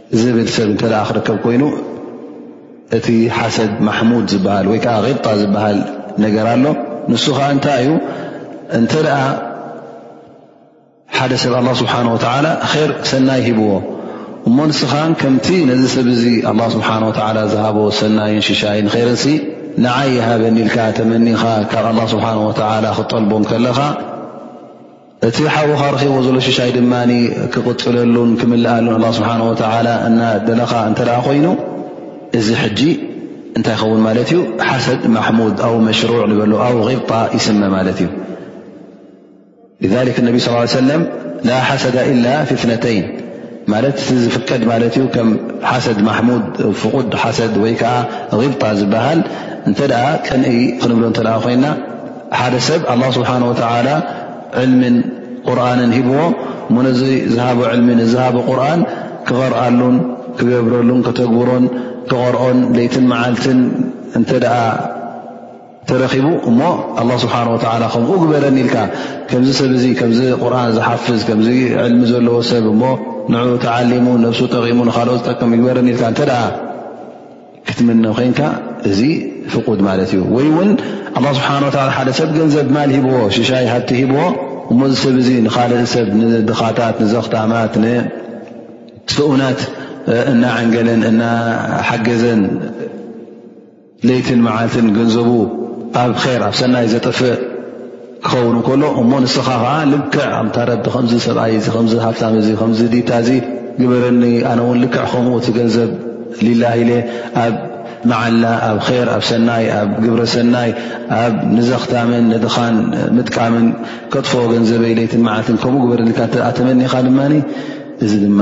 ዝብል ሰብ እተ ክርከብ ኮይኑ እቲ ሓሰድ ማሕሙድ ዝበሃል ወይ ከዓ ቂጣ ዝበሃል ነገር ኣሎ ንሱ ከዓ እንታይ እዩ እንተ ሓደ ሰብ ኣላ ስብሓን ወተላ ር ሰናይ ሂብዎ እሞ ንስኻ ከምቲ ነዚ ሰብ እዚ ኣ ስብሓን ወላ ዝሃቦ ሰናይን ሽሻይን ርሲ ንዓይ ይሃበኒ ኢልካ ተመኒኻ ካብ ኣላ ስብሓን ወተላ ክትጠልቦም ከለኻ እቲ ሓውኻ ረኺቦ ዘሎ ሽሻይ ድማ ክቕፅለሉን ክምልኣሉን ላ ስብሓን ወተላ እናደለኻ እንተ ኮይኑ እዚ ሕጂ እንታይ ይኸውን ማለት እዩ ሓሰድ ማሕሙድ ኣው መሽሩዕ ንበሎ ኣው ቂጣ ይስመ ማለት እዩ ነቢ ስ ሰለም ላ ሓሰዳ ኢላ ፍትነተይን ማለት እ ዝፍቀድ ማለት እዩ ከም ሓሰድ ማሙድ ፍቁድ ሓሰድ ወይ ከዓ ቂጣ ዝበሃል እንተ ቅንኢ ክንብሎ እተ ኮይና ሓደ ሰብ ኣላ ስብሓን ወተላ ዕልምን ቁርንን ሂብዎ እሞ ነዚ ዝሃቦ ዕልሚ ንዝሃቦ ቁርን ክቐርኣሉን ክገብረሉን ከተግብሮን ክቐርኦን ለይትን መዓልትን እንተ ደኣ ተረኪቡ እሞ ኣላ ስብሓን ወተላ ከምኡ ግበረኒ ኢልካ ከምዚ ሰብ እዚ ከምዚ ቁርን ዝሓፍዝ ከምዚ ዕልሚ ዘለዎ ሰብ እሞ ንዑ ተዓሊሙ ነብሱ ጠቒሙ ንካልኦ ዝጠቅም ይግበረኒ ኢልካ እንተ ክትምነ ኮንካ እዚ ፍቁድ ማለት እዩ ወይ እውን ኣላ ስብሓን ወላ ሓደ ሰብ ገንዘብ ማል ሂብዎ ሽሻይ ሃብቲ ሂብዎ እሞ እዚ ሰብ እዚ ንካልእ ሰብ ንድኻታት ንዘኽታማት ንስኡናት እናዓንገለን እናሓገዘን ለይትን መዓልትን ገንዘቡ ኣብ ር ኣብ ሰናይ ዘጥፍእ ክኸውን እንከሎ እሞ ንስኻ ከዓ ልክዕ ኣምታረዲ ከምዚ ሰብኣይ እ ከምዚ ሃብታም እዚ ከምዚ ዲታ እዚ ግበረኒ ኣነ እውን ልክዕ ከምኡ እቲ ገንዘብ ሊላ ኢለ ኣብ መዓላ ኣብ ር ኣብ ሰናይ ኣብ ግብረ ሰናይ ኣብ ንዘኽታምን ንድኻን ምጥቃምን ከጥፎ ገንዘበ ኢለይትን መዓልትን ከምኡ ግበረኒ ተመኒኻ ድማ እዚ ድማ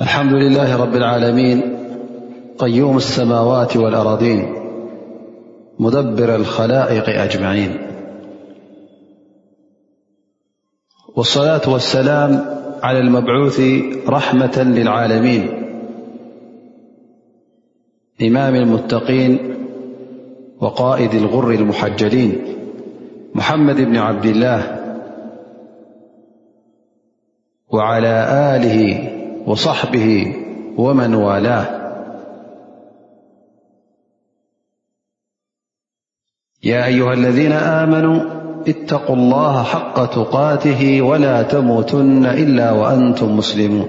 الحمد لله -رب العالمين قيوم السماوات والأرضين مدبر الخلائق أجمعين والصلاة والسلام على المبعوث رحمة للعالمين إمام المتقين وقائد الغر المحجلين محمد بن عبد الله وعلى آله وصحبه ومن والاه يا أيها الذين آمنوا اتقوا الله حق تقاته ولا تموتن إلا وأنتم مسلمون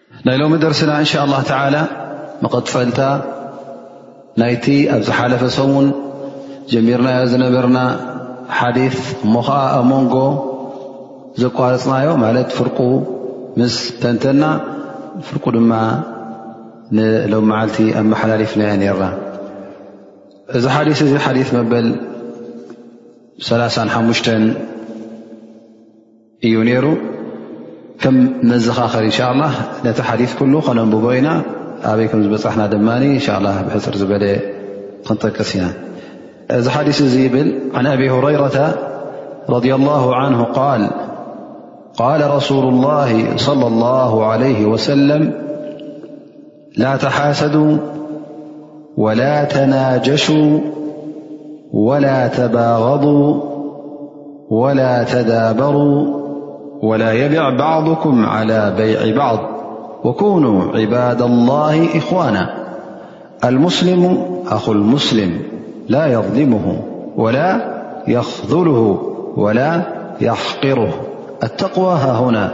ናይ ሎሚ ደርስና እንሻ ላ ተላ መቐጥፈልታ ናይቲ ኣብ ዝሓለፈ ሰሙን ጀሚርናዮ ዝነበርና ሓዲ እሞ ከዓ ኣብ መንጎ ዘቋረፅናዮ ማለት ፍርቁ ምስ ተንተና ፍርቁ ድማ ንሎም መዓልቲ ኣብ መሓላሊፍናዮ ነርና እዚ ሓዲ እዚ ሓዲ መበል 3ሓ እዩ ነይሩ ከም መዘኻኸር እንሻ ላ ነቲ ሓዲፍ ኩሉ ከነንብቦ ኢና ኣበይ ከም ዝበፃሕና ድማ እንሻ ላ ብሕፅር ዝበለ ክንጠቅስ ኢና እዚ ሓዲስ እዚ ይብል ን ኣቢ ሁረይረተ ረ ን ቃል ቃል ረሱሉ ላ ለ ላ ለ ወሰለም لا تحاسدوا ولا تناجشوا ولا تباغضوا ولا تدابروا ولا يبع بعضكم على بيع بعض وكونوا عباد الله إخوانا المسلم أخو المسلم لا يظلمه ولا يخذله ولا يحقره التقوى ههنا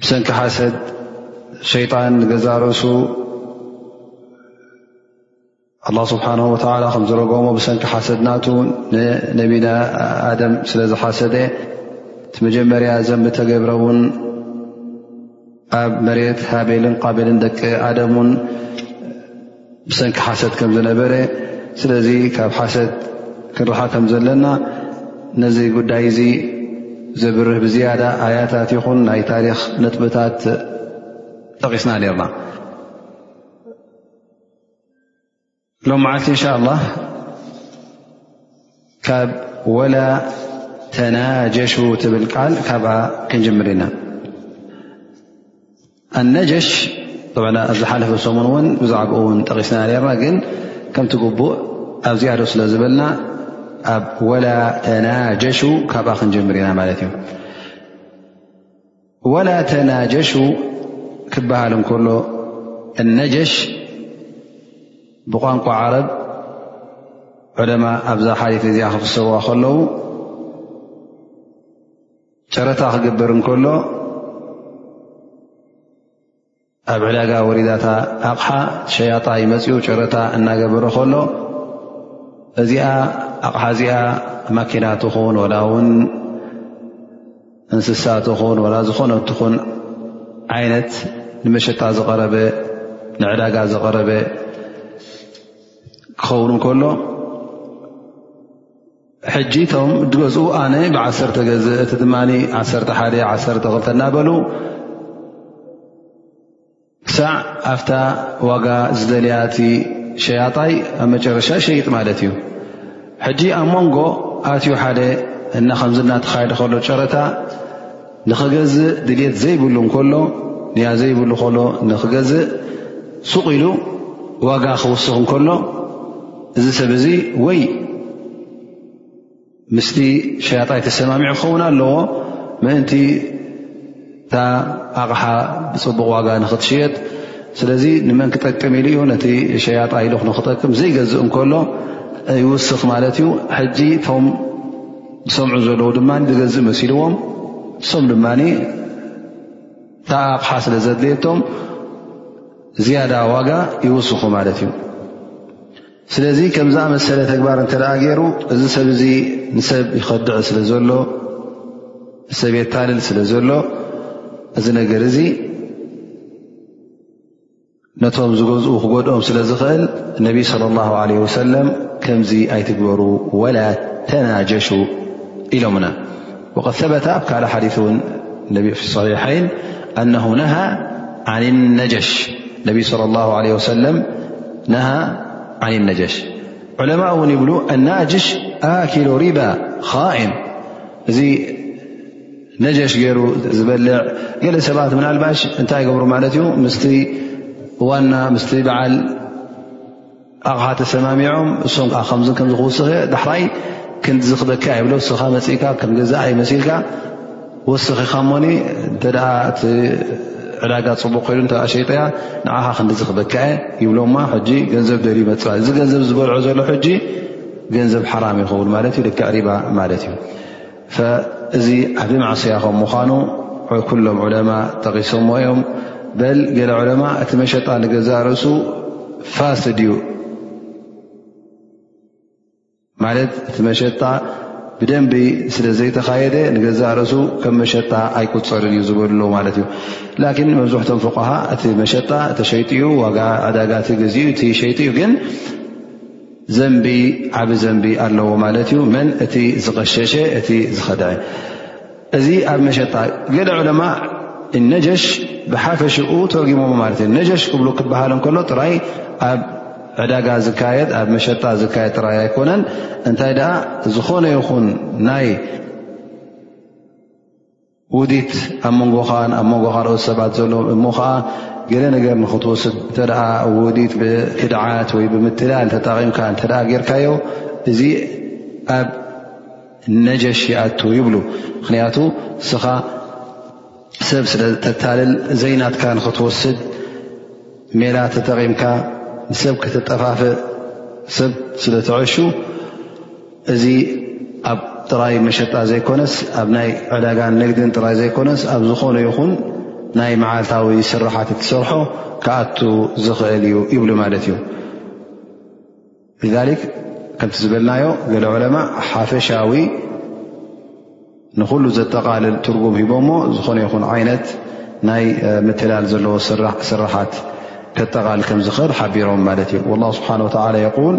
ብሰንኪ ሓሰድ ሸይጣን ንገዛእ ርእሱ ኣላ ስብሓን ወተላ ከም ዝረገሞ ብሰንኪ ሓሰድ ናቱ ንነቢና ኣደም ስለ ዝሓሰደ እቲ መጀመርያ ዘንቢ ተገብረ እውን ኣብ መሬት ሃቤልን ቃቤልን ደቂ ኣደም ውን ብሰንኪ ሓሰት ከም ዝነበረ ስለዚ ካብ ሓሰት ክንርሓ ከም ዘለና ነዚ ጉዳይ እዚ ዘብርህ ብዝያዳ ኣያታት ይኹን ናይ ታሪኽ ነጥብታት ጠቒስና ነርና ሎም መዓልቲ እንሻ ላ ካብ ወላ ተናጀሹ ትብል ቃል ካብኣ ክንጅምር ኢና ኣነጀሽ ኣብ ዝሓለፈ ሰሙን እውን ብዛዕባኡ እውን ጠቒስና ነርና ግን ከምቲ ግቡእ ኣብዚኣ ዶ ስለ ዝበልና ኣብ ወላ ተናጀሹ ካብኣ ክንጀምር ኢና ማለት እዩ ወላ ተናጀሹ ክበሃል እንከሎ እነጀሽ ብቋንቋ ዓረብ ዕለማ ኣብዛ ሓሊት እዚኣ ክፍስርዋ ከለዉ ጨረታ ክግበር እንከሎ ኣብ ዕዳጋ ወሪዳታ ኣቕሓ ሸያጣ ይመፅኡ ጨረታ እናገበረ ከሎ እዚኣ ኣቕሓ እዚኣ ማኪና ትኹን ወላ እውን እንስሳ ትኹን ወላ ዝኾነ ትኹን ዓይነት ንመሸጣ ዝቐረበ ንዕዳጋ ዝቐረበ ክኸውን እንከሎ ሕጂ እቶም እትገዝኡ ኣነ ብዓሰርተ ገዝ እቲ ድማ ዓሰርተ ሓደ ዓሰርተ ክልተ እናበሉ ክሳዕ ኣፍታ ዋጋ ዝደልያቲ ሸያጣይ ኣብ መጨረሻ ሸይጥ ማለት እዩ ሕጂ ኣብ መንጎ ኣትዩ ሓደ እና ከምዚ እናተኻየደ ከሎ ጨረታ ንኽገዝእ ድልት ዘይብሉ እንከሎ ንያ ዘይብሉ ከሎ ንኽገዝእ ሱቕ ኢሉ ዋጋ ክውስኽ እንከሎ እዚ ሰብ እዚ ወይ ምስቲ ሸያጣይ ተሰማሚዑ ክኸውን ኣለዎ ምእንቲ እታ ኣቕሓ ብፅቡቕ ዋጋ ንኽትሽየጥ ስለዚ ንመን ክጠቅም ኢሉ እዩ ነቲ ሸያጣ ኢሉ ንክጠቅም ዘይገዝእ እንከሎ ይውስኽ ማለት እዩ ሕጂ ቶም ዝሰምዑ ዘለዉ ድማ ዝገዝእ መሲልዎም እሶም ድማ እታ ኣቕሓ ስለ ዘድልየቶም ዝያዳ ዋጋ ይውስኹ ማለት እዩ ስለዚ ከምዛ መሰለ ተግባር እንተ ደኣ ገይሩ እዚ ሰብ እዚ ንሰብ ይኸድዕ ስለ ዘሎ ንሰብ የታልል ስለ ዘሎ እዚ ነገር እዚ جدኦم سل ل النبي صلى الله عليه وسلم كم أيتجبر ولا تناجشو إلمن وقد ثب كل حيثفي الصحيحين أنه نهى عن النش صلى الله عله وسلم نهى عن النجش علماء ون يبل الناجش كل ربا خائن ነጀሽ ገይሩ ዝበልዕ ገለ ሰባት ምናልባሽ እንታይ ይገብሩ ማለት እዩ ምስ ዋና ምስ በዓል ኣቕሓ ተሰማሚዖም እሶም ከዓ ከምዝ ከምዚ ክውስኽ እየ ዳሕራይ ክንዲ ዝክበኪ ይብሎ እስኻ መፅእካ ከም ገዛእ ይመሲልካ ወስኺካ ሞኒ እተ እቲ ዕዳጋ ፅቡቕ ኮይሉ እተ ሸይጠያ ንዓኻ ክንዲ ዝክበኪ እየ ይብሎማ ሕጂ ገንዘብ ደር ይመፅ እዚ ገንዘብ ዝበልዖ ዘሎ ሕጂ ገንዘብ ሓራም ይኸውን ማለት እዩ ልክዕ ሪባ ማለት እዩ እዚ ዓብ ማዕስያ ከም ምዃኑ ኩሎም ዑለማ ጠቒሶሞ እዮም በል ገለ ዑለማ እቲ መሸጣ ንገዛእ ርእሱ ፋስድ እዩ ማለት እቲ መሸጣ ብደንቢ ስለ ዘይተኻየደ ንገዛእ ርእሱ ከም መሸጣ ኣይቁፀርን እዩ ዝበሉ ኣለዉ ማለት እዩ ላኪን መብዝሕቶም ፍቋሃ እቲ መሸጣ ተሸይጡ እዩ ዋጋ ዕዳጋቲ ገዚኡ እቲ ሸይጡ እዩ ግን ዘንቢ ዓብ ዘንቢ ኣለዎ ማለት እዩ መን እቲ ዝቐሸሸ እቲ ዝኸደ እዚ ኣብ መሸጣ ገለ ዕለማ ነጀሽ ብሓፈሽኡ ተርጊሞ ማለት እዩ ነጀሽ ክብሉ ክበሃል እንከሎ ጥራይ ኣብ ዕዳጋ ዝካየድ ኣብ መሸጣ ዝካየድ ጥራይ ኣይኮነን እንታይ ደኣ ዝኾነ ይኹን ናይ ውዲት ኣብ መንጎኻን ኣብ መንጎ ካልኦት ሰባት ዘሎ እሞ ከዓ ገለ ነገር ንክትወስድ እተ ውዲት ብክድዓት ወይ ብምትላል ተጠቒምካ እተ ጌርካዮ እዚ ኣብ ነጀሽ ይኣቱ ይብሉ ምክንያቱ እስኻ ሰብ ስለ ተታልል ዘይናትካ ንክትወስድ ሜላ ተጠቒምካ ንሰብ ክተጠፋፍእ ሰብ ስለ ትዐሹ እዚ ኣብ ጥራይ መሸጣ ዘይኮነስ ኣብ ናይ ዕዳጋን ንግድን ጥራይ ዘይኮነስ ኣብ ዝኾነ ይኹን ናይ መዓልታዊ ስራሓት እትሰርሖ ክኣቱ ዝኽእል እዩ ይብሉ ማለት እዩ ከምቲ ዝበልናዮ ገለ ዕለማ ሓፈሻዊ ንኹሉ ዘጠቓልል ትርጉም ሂቦሞ ዝኾነ ይኹን ዓይነት ናይ ምትላል ዘለዎ ስራሓት ከጠቓል ከም ዝኽእል ሓቢሮም ማለት እዩ ላ ስብሓን ወተላ የል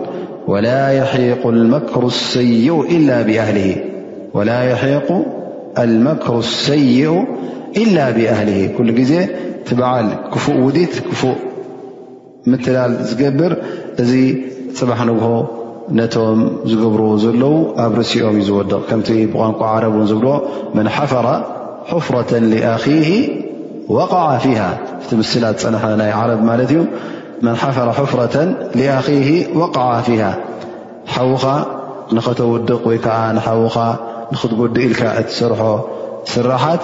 ወላ የሒቁ መክሩ ሰይኡ ኢላ ብኣህሊ ወላ የሒቁ ኣልመክሩ ሰይኡ ኢላ ብኣህሊ ኩሉ ግዜ እቲ በዓል ክፉእ ውዲት ክፉእ ምትላል ዝገብር እዚ ፅባሕ ንግሆ ነቶም ዝገብርዎ ዘለዉ ኣብ ርእሲኦም እዩ ዝወድቕ ከምቲ ብቋንቋ ዓረብ ን ዝብልዎ መን ሓፈራ ሑፍረተ ኣኺ ወቃዓ ፊሃ እቲ ምስላ ዝፀንሐ ናይ ዓረብ ማለት እዩ መን ሓፈራ ሑፍረተ ኣኺ ወቃዓ ፊሃ ሓዉኻ ንኸተውድቕ ወይ ከዓ ንሓዉኻ ንኽትጎዲ ኢልካ እትሰርሖ ስራሓት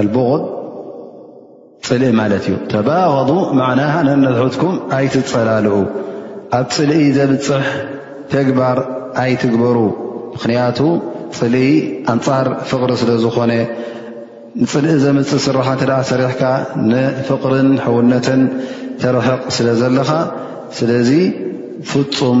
ኣልቡغድ ፅልኢ ማለት እዩ ተባغዱ ማዕናሃ ነነትኩም ኣይትፀላልኡ ኣብ ፅልኢ ዘብፅሕ ተግባር ኣይትግበሩ ምኽንያቱ ፅልኢ ኣንፃር ፍቕሪ ስለ ዝኾነ ንፅልኢ ዘምፅ ስራሓ እተ ሰሪሕካ ንፍቕርን ሕውነትን ተርሕቕ ስለ ዘለኻ ስለዚ ፍፁም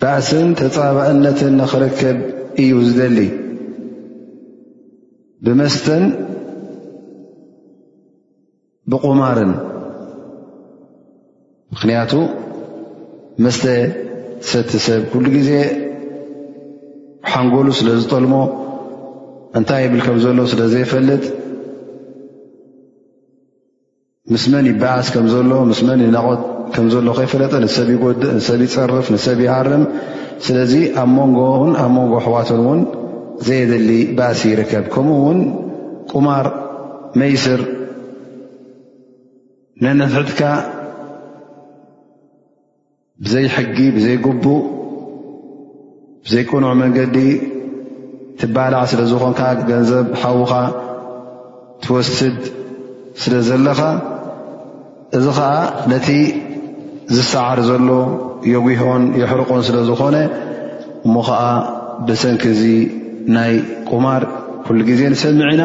ባእስን ተፃባእነትን ንኽርከብ እዩ ዝደሊ ብመስተን ብቑማርን ምኽንያቱ መስተ ሰቲ ሰብ ኩሉ ግዜ ሓንጎሉ ስለ ዝጠልሞ እንታይ ይብል ከም ዘሎ ስለ ዘይፈልጥ ምስ መን ይበኣስ ከም ዘሎ ምስ መን ይናቖት ከም ዘሎ ከይፈለጠ ንሰብ ይጎድእ ንሰብ ይፀርፍ ንሰብ ይሃርም ስለዚ ኣብ መንጎኡን ኣብ መንጎ ኣሕዋትን እውን ዘየድሊ ባእሲ ይርከብ ከምኡ እውን ቁማር መይስር ነንሕድካ ብዘይ ሕጊ ብዘይ ጉቡእ ብዘይ ቅኑዕ መንገዲ ትባላዕ ስለ ዝኾንካ ገንዘብ ሓዉኻ ትወስድ ስለ ዘለኻ እዚ ከዓ ነቲ ዝሰዓር ዘሎ የጒሆን የሕርቆን ስለ ዝኾነ እሞ ከዓ ብሰንኪ እዚ ናይ ቁማር ኩሉ ግዜ ንሰምዕ ኢና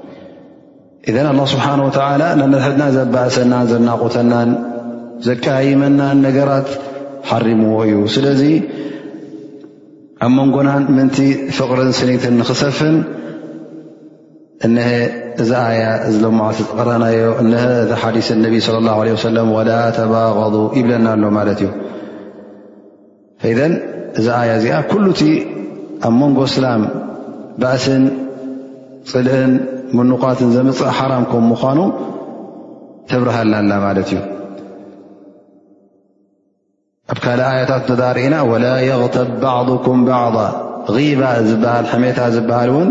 እዘ ኣላ ስብሓን ወተዓላ ናብ መድሕድና ዘባእሰናን ዘናቑተናን ዘቀያይመናን ነገራት ሓሪምዎ እዩ ስለዚ ኣብ መንጎናን ምንቲ ፍቕርን ስኒትን ንኽሰፍን እነሀ እዛ ኣያ እዚ ሎማዓልቲ ዝቐረናዮ እነ እዚ ሓዲስ ነቢ ለ ላ ለ ወሰለም ወላ ተባቐሉ ይብለና ኣሎ ማለት እዩ ኢዘን እዛ ኣያ እዚኣ ኩሉ እቲ ኣብ መንጎ እስላም ባእስን ፅልእን ምንቋትን ዘምፅእ ሓራም ከም ምኳኑ ተብርሃልና ኣላ ማለት እዩ ኣብ ካልእ ኣያታት ተዛርእና ወላ የቕተብ ባዕኩም ባዕض غባ ዝበሃል ሕሜታ ዝበሃል እውን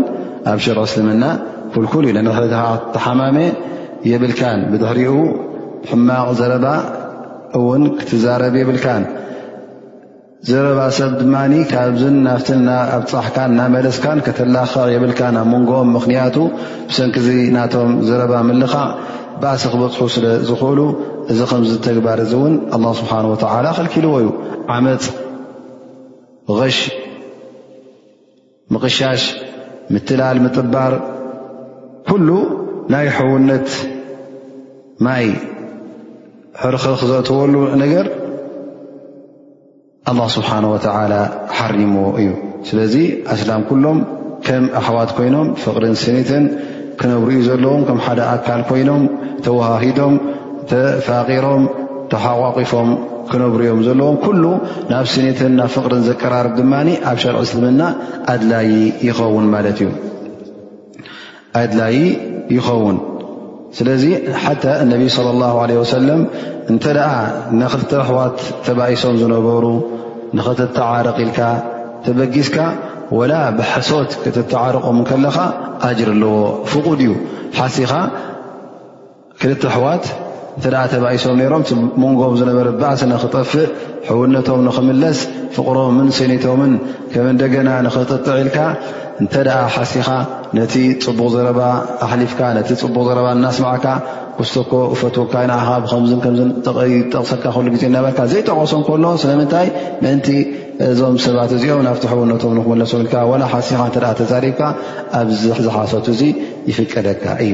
ኣብ ሽርዒ እስልምና ኩልኩል እዩ ንድሕሪ ተሓማመ የብልካን ብድሕሪኡ ሕማቕ ዘረባ እውን ክትዛረብ የብልካን ዘረባ ሰብ ድማ ካብዝን ናብት ኣብፃሕካ እናመለስካን ከተላኽዕ የብልካን ኣብ መንጎኦም ምኽንያቱ ብሰንኪ ዚ ናቶም ዘረባ ምልኻዕ ባእሲ ክበፅሑ ስለ ዝኽእሉ እዚ ከምዚ ተግባር እዚ እውን ኣላ ስብሓን ወተላ ከልኪልዎ እዩ ዓመፅ ሽ ምቕሻሽ፣ ምትላል፣ ምጥባር ኩሉ ናይ ሕውነት ማይ ሕርኽርኽ ዘእትወሉ ነገር ኣላ ስብሓን ወተላ ሓሪምዎ እዩ ስለዚ ኣስላም ኩሎም ከም ኣሕዋት ኮይኖም ፍቕርን ስኒትን ክነብርኡ ዘለዎም ከም ሓደ ኣካል ኮይኖም ተወሃሂዶም ተፋቂሮም ተሓቋቂፎም ክነብሩ እዮም ዘለዎም ኩሉ ናብ ስኒትን ናብ ፍቕርን ዘቀራርብ ድማ ኣብ ሸርዒ እስልምና ኣድላይ ይኸውን ማለት እዩ ኣድላይ ይኸውን ስለዚ ሓታ እነቢይ صለ ላሁ ለ ወሰለም እንተ ደኣ ንክልተ ኣሕዋት ተባኢሶም ዝነበሩ ንኽትተዓረቕ ኢልካ ተበጊስካ ወላ ብሐሶት ክትተዓረቖም ከለኻ ኣጅር ኣለዎ ፍቑድ እዩ ሓሲኻ ክልተ ኣሕዋት እንተ ተባኢሶም ነይሮም እቲ መንጎም ዝነበረ ባእሲ ንክጠፍእ ሕውነቶም ንክምለስ ፍቕሮምን ስኒቶምን ከም እንደገና ንክጥጥዕ ኢልካ እንተ ሓሲኻ ነቲ ፅቡቕ ዘረባ ኣሕሊፍካ ነቲ ፅቡቕ ዘረባ እናስማዕካ ክዝተኮ እፈትወካ ይንዓኻ ብከምዝ ከምዝ ጠቕሰካ ክሉ ግዜ እናበልካ ዘይጠቐሶ ከሎ ስለምንታይ ምእንቲ እዞም ሰባት እዚኦም ናብቲ ሕውነቶም ንክመለሱ ኢልካ ዋላ ሓሲኻ እተ ተዛሪብካ ኣብዚ ዝሓሰቱ እዙ ይፍቀደካ እዩ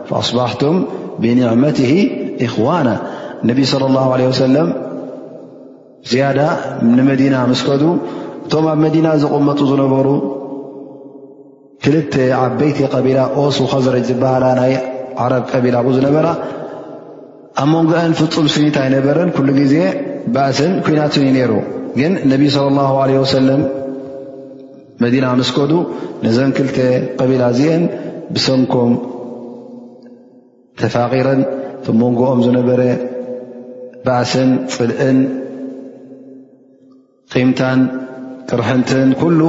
ኣስባሕቱም ብኒዕመት እኽዋና ነቢ صለ ላه ለ ወሰለም ዝያዳ ንመዲና ምስ ከዱ እቶም ኣብ መዲና ዝቕመጡ ዝነበሩ ክልተ ዓበይቲ ቀቢላ ኦሱ ከዘረጅ ዝበሃላ ናይ ዓረብ ቀቢላ ብኡ ዝነበራ ኣብ መንጎአን ፍፁም ስኒት ኣይነበረን ኩሉ ግዜ ባእስን ኩናትን እዩ ነይሩ ግን ነቢ صለ ላه ለ ወሰለም መዲና ምስ ከዱ ነዘን ክልተ ቀቢላ እዚአን ብሰንኮም ተፋቒረን እቲ መንጎኦም ዝነበረ ባእስን ፅልእን ቂምታን ቅርሕንትን ኩሉ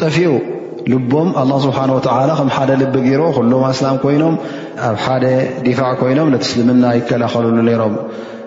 ጠፊኡ ልቦም ኣላ ስብሓን ወተላ ከም ሓደ ልቢ ገይሮ ኩሎም ኣስላም ኮይኖም ኣብ ሓደ ዲፋዕ ኮይኖም ነቲ እስልምና ይከላኸልሉ ነይሮም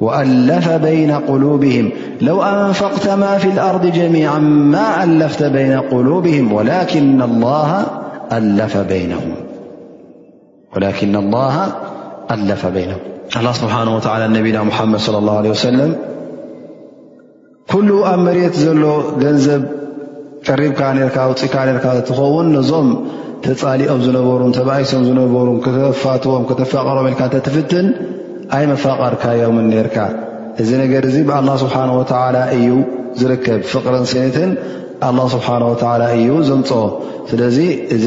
وألف بين قلوبهم لو أنفقت ما في الأرض جميعا ما ألفت بين قلوبهم ولكن الله ألف بينهم- الله سبحانه وتعالى نبينا محمد صلى الله عليه وسلم ኩሉ ኣብ መሬት ዘሎ ገንዘብ ቀሪብካ ርካ ውፅእካ ርካ ትኸውን ነዞም ተፃሊኦም ዝነበሩን ተባኢሶም ዝነበሩን ከተፋትዎም ከተፋቀሮም ኢልካ እተትፍትን ኣይ መፋቐርካዮምን ነርካ እዚ ነገር እዚ ብኣላ ስብሓን ወተላ እዩ ዝርከብ ፍቕርን ስኒትን ኣላ ስብሓን ወተላ እዩ ዘምፅኦ ስለዚ እዚ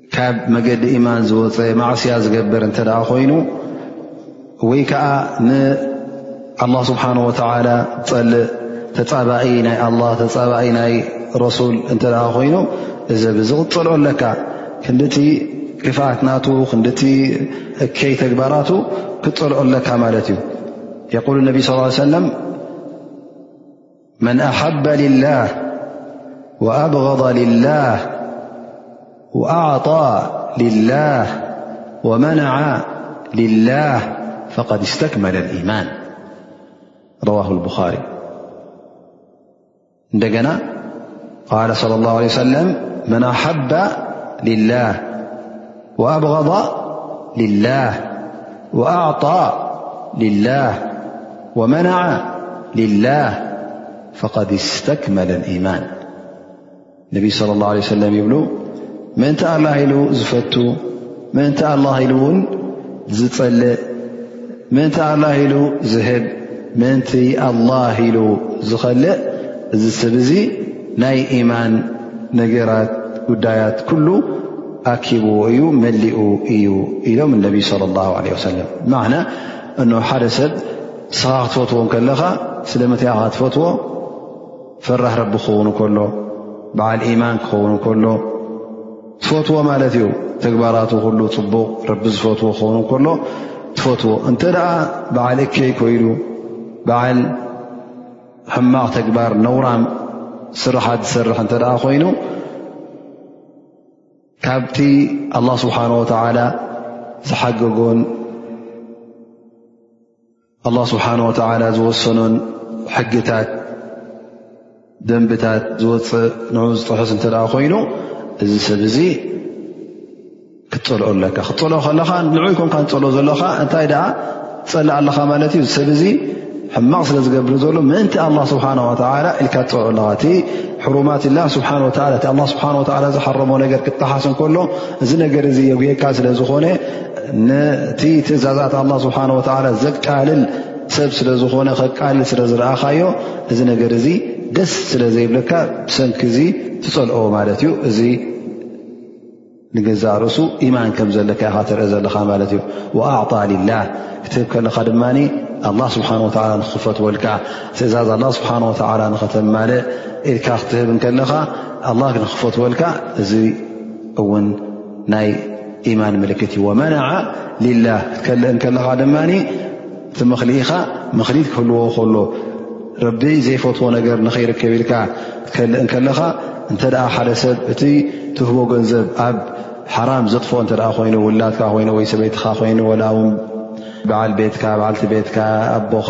ካብ መገዲ ኢማን ዝወፀ ማዕስያ ዝገበር እንተ ኮይኑ ወይ ከዓ ንኣላ ስብሓን ወተላ ፀልእ ተፃባኢ ናይ ኣላ ተፃባኢ ናይ ረሱል እንተ ኮይኑ እዚ ብዚ ክፀልኦ ኣለካ ክንዲቲ ክፍኣት ናቱ ክንዲቲ እከይ ተግባራቱ ክትፀልኦ ኣለካ ማለት እዩ የቁል ነቢ ስ ሰለም من أحب لله وأبغض لله وأعطى لله ومنع لله فقد استكمل الإيمان رواه البخار نن قال صلى الله عليه وسلم من أحب لله وأبغض لله وأعطى لله ومنع لله فقد استكمل الإيمان انبي صل الله عليه سلم يبل منت الله ل زفت منت الله ل و زلء ምእንቲ ኣላ ኢሉ ዝህብ ምእንቲ ኣላ ኢሉ ዝኸልእ እዚ ሰብ እዚ ናይ ኢማን ነገራት ጉዳያት ኩሉ ኣኪብዎ እዩ መሊኡ እዩ ኢሎም እነቢ ለ ላ ለ ወሰለም ማዕና እን ሓደ ሰብ ንስኻ ክትፈትዎ ከለኻ ስለምንታይ ኢኻ ትፈትዎ ፈራህ ረቢ ክኸውን ከሎ በዓል ኢማን ክኸውን ከሎ ትፈትዎ ማለት እዩ ተግባራቱ ኩሉ ፅቡቕ ረቢ ዝፈትዎ ክኸውን ከሎ ትፈትዎ እንተ ደኣ በዓል እከይ ኮይኑ በዓል ሕማቕ ተግባር ነውራም ስራሓት ዝሰርሕ እንተ ደኣ ኮይኑ ካብቲ ኣላ ስብሓን ወተዓላ ዝሓገጎን ኣላህ ስብሓን ወተዓላ ዝወሰኖን ሕግታት ደንብታት ዝወፅእ ንኡ ዝጥሕስ እንተ ደኣ ኮይኑ እዚ ሰብ እዙ ክትፀልኦ ኣለካ ክትፀልኦ ከለኻ ንዑ ይኮንካ ንፀልኦ ዘለኻ እንታይ ደኣ ትፀልእ ኣለኻ ማለት እዩ ሰብ እዙ ሕማቕ ስለ ዝገብር ዘሎ ምእንቲ ኣላ ስብሓን ወተላ ኢልካ ትፀልኦ ኣለኻ እቲ ሕሩማት ላ ስብሓን ወላ እቲ ኣላ ስብሓን ወላ ዝሓረሞ ነገር ክጠሓስ እንከሎ እዚ ነገር እዚ የጉየካ ስለ ዝኾነ ነቲ ትእዛዛት ኣላ ስብሓን ወተላ ዘቃልል ሰብ ስለ ዝኾነ ከቃልል ስለ ዝረኣኻዮ እዚ ነገር እዚ ደስ ስለ ዘይብለካ ብሰንኪ እዚ ትፀልኦ ማለት እዩ እዚ ንገዛእ ርእሱ ኢማን ከም ዘለካ ኢኻ ተርኢ ዘለኻ ማለት እዩ ወኣዕጣ ልላህ ክትህብ ከለኻ ድማ ኣላ ስብሓን ወላ ንክኽፈትወልካ ትእዛዝ ኣላ ስብሓን ወተላ ንኸተማልእ ኢልካ ክትህብ ከለኻ ኣላ ንክኽፈትወልካ እዚ እውን ናይ ኢማን ምልክት እዩ ወመናዓ ሊላህ ክትከልእ እንከለኻ ድማ እቲ ምኽሊኢኻ ምኽሊት ክህልዎ ከሎ ረቢ ዘይፈትዎ ነገር ንኸይርከብ ኢልካ ክትከልእ እንከለኻ እንተ ደኣ ሓደ ሰብ እቲ ትህቦ ገንዘብ ኣብ ሓራም ዘጥፎ እንተ ኮይኑ ውላድካ ኮይኑ ወይ ሰበይትኻ ኮይኑ ወላ ውን በዓል ቤትካ በዓልቲ ቤትካ ኣቦኻ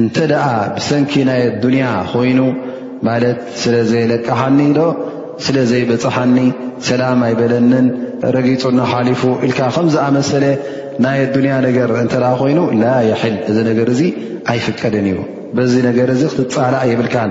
እንተ ደኣ ብሰንኪ ናይ ኣዱንያ ኮይኑ ማለት ስለ ዘየለቅሓኒ ዶ ስለ ዘይበፅሓኒ ሰላም ኣይበለንን ረጊፁና ሓሊፉ ኢልካ ከም ዝኣመሰለ ናይ ኣዱንያ ነገር እንተ ኮይኑ ላ የሕል እዚ ነገር እዚ ኣይፍቀድን እዩ በዚ ነገር እዚ ክትፃላእ የብልካን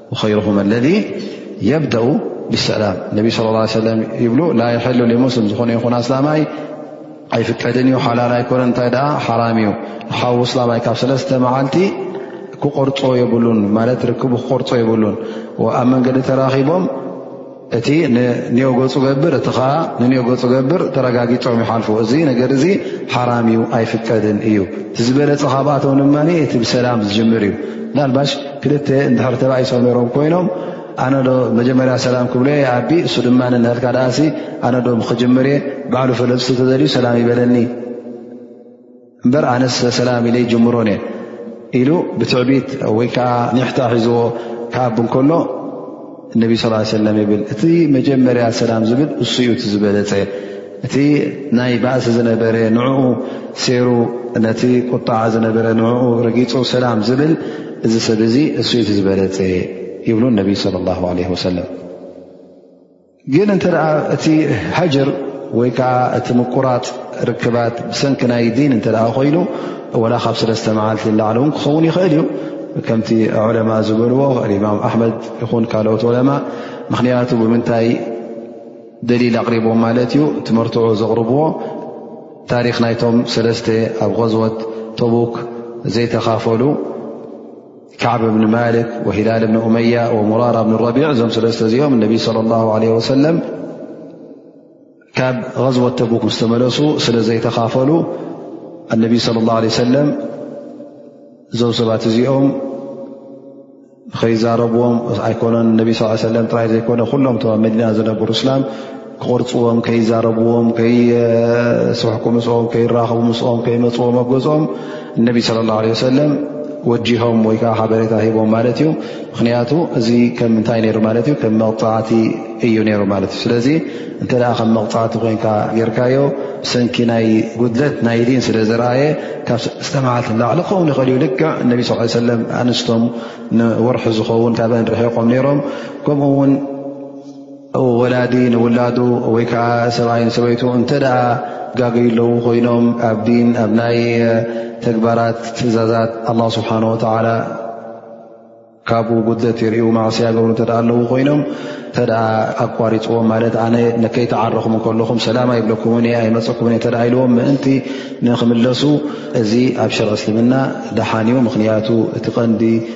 ኸይርኩም ኣለذ የብደኡ ብሰላም ነቢ ስለ ላ ሰለም ይብሉ ላ ይሐሉ ሙስሊም ዝኾነ ይኹን ኣስላማይ ኣይፍቀድን እዩ ሓላል ኣይኮነን እንታይ ደኣ ሓራም እዩ ሓዉ እስላማይ ካብ ሰለስተ መዓልቲ ክቆርፆ የብሉን ማለት ርክቡ ክቆርፆ የብሉን ኣብ መንገዲ ተራኺቦም እቲ ንንዮ ገፁ ገብር እቲ ኸዓ ንንዮ ገፁ ገብር ተረጋጊፆም ይሓልፉ እዚ ነገር እዚ ሓራም እዩ ኣይፍቀድን እዩ እቲ ዝበለፀ ካብኣቶም ድማ እቲ ብሰላም ዝጅምር እዩ ናልባሽ ክልተ እንድሕር ተባኢሶ ነሮም ኮይኖም ኣነዶ መጀመርያ ሰላም ክብሎ የ ኣቢ እሱ ድማ ንልካ ደኣሲ ኣነዶ ክጅምር እየ ባዕሉ ፈለፅቲ ተደልዩ ሰላም ይበለኒ እምበር ኣነስ ሰላም ኢለይ ጀምሮን እየ ኢሉ ብትዕቢት ወይ ከዓ ኒሕታ ሒዝዎ ክኣብ እንከሎ እነቢ ስ ሰለም ይብል እቲ መጀመርያ ሰላም ዝብል እሱኡ እቲ ዝበለፀ እቲ ናይ ባእሲ ዝነበረ ንዕኡ ሴሩ ነቲ ቁጣዓ ዝነበረ ንኡ ረጊፁ ሰላም ዝብል እዚ ሰብ እዚ እሱኡ እቲ ዝበለፀ ይብሉ እነቢ ለ ላ ለ ወሰለም ግን እንተ እቲ ሃጅር ወይ ከዓ እቲ ምቁራፅ ርክባት ብሰንኪ ናይ ዲን እተ ኮይኑ ወላ ካብ ሰለስተ መዓልቲ ላዕሊ እውን ክኸውን ይኽእል እዩ ከምቲ ዑለማ ዝበልዎ ማም ኣሕመድ ይኹን ካልኦት ዑለማ ምክንያቱ ብምንታይ ደሊል ኣቕሪቦም ማለት እዩ እቲ መርትዖ ዘቕርብዎ ታሪክ ናይቶም ሰለስተ ኣብ غዝወት ተቡክ ዘይተካፈሉ ካዕብ እብኒ ማልክ ወሂላል እብኒ ኡመያ ወሙራራ ብኒ ረቢዕ እዞም ስለስተ እዚኦም እነቢ ለ ላ ለ ወሰለም ካብ غዝወት ተቡክ ምስ ተመለሱ ስለ ዘይተኻፈሉ ኣነቢ ለ ላ ለ ሰለም እዞም ሰባት እዚኦም ኸይዛረብዎም ኣይኮነን እነቢ ስ ሰለም ጥራይ ዘይኮነ ኩሎም ቶ ኣብ መዲና ዝነብሩ እስላም ክቕርፅዎም ከይዛረብዎም ከይስሕቁ ምስኦም ከይራኸቡ ምስኦም ከይመፅዎ መገዝኦም እነቢ ስለ ላ ለ ሰለም ወጂሆም ወይ ከዓ ሓበሬታ ሂቦም ማለት እዩ ምክንያቱ እዚ ከም ምንታይ ነይሩ ማለት እዩ ከም መቕፃዕቲ እዩ ነይሩ ማለት እዩ ስለዚ እንተ ከም መቕፃዕቲ ኮይንካ ጌርካዮ ሰንኪ ናይ ጉድለት ናይ ዲን ስለ ዝረኣየ ካብ ሰለስተ መዓልቲ ላዕሊ ክኸውን ይኽእል ዩ ልክዕ እነቢ ስ ሰለም ኣንስቶም ንወርሒ ዝኸውን ካብአን ርሒቆም ነይሮም ከምኡ ውን ወላዲ ንውላዱ ወይ ከዓ ሰብኣይን ሰበይቱ እንተ ደኣ ጋገዩ ኣለዉ ኮይኖም ኣብ ዲን ኣብ ናይ ተግባራት ትእዛዛት ኣላ ስብሓን ወተዓላ ካብኡ ጉድለት የርእዩ ማእስያ ገብሩ እተ ኣለዉ ኮይኖም እተ ኣቋሪፅዎም ማለት ኣነ ንከይተዓረኹም ከለኹም ሰላም ኣይብለኩምን እየ ኣይመፀኩምን እተ ኢልዎም ምእንቲ ንክምለሱ እዚ ኣብ ሸርዒ እስልምና ደሓን እዩ ምክንያቱ እቲ ቀንዲ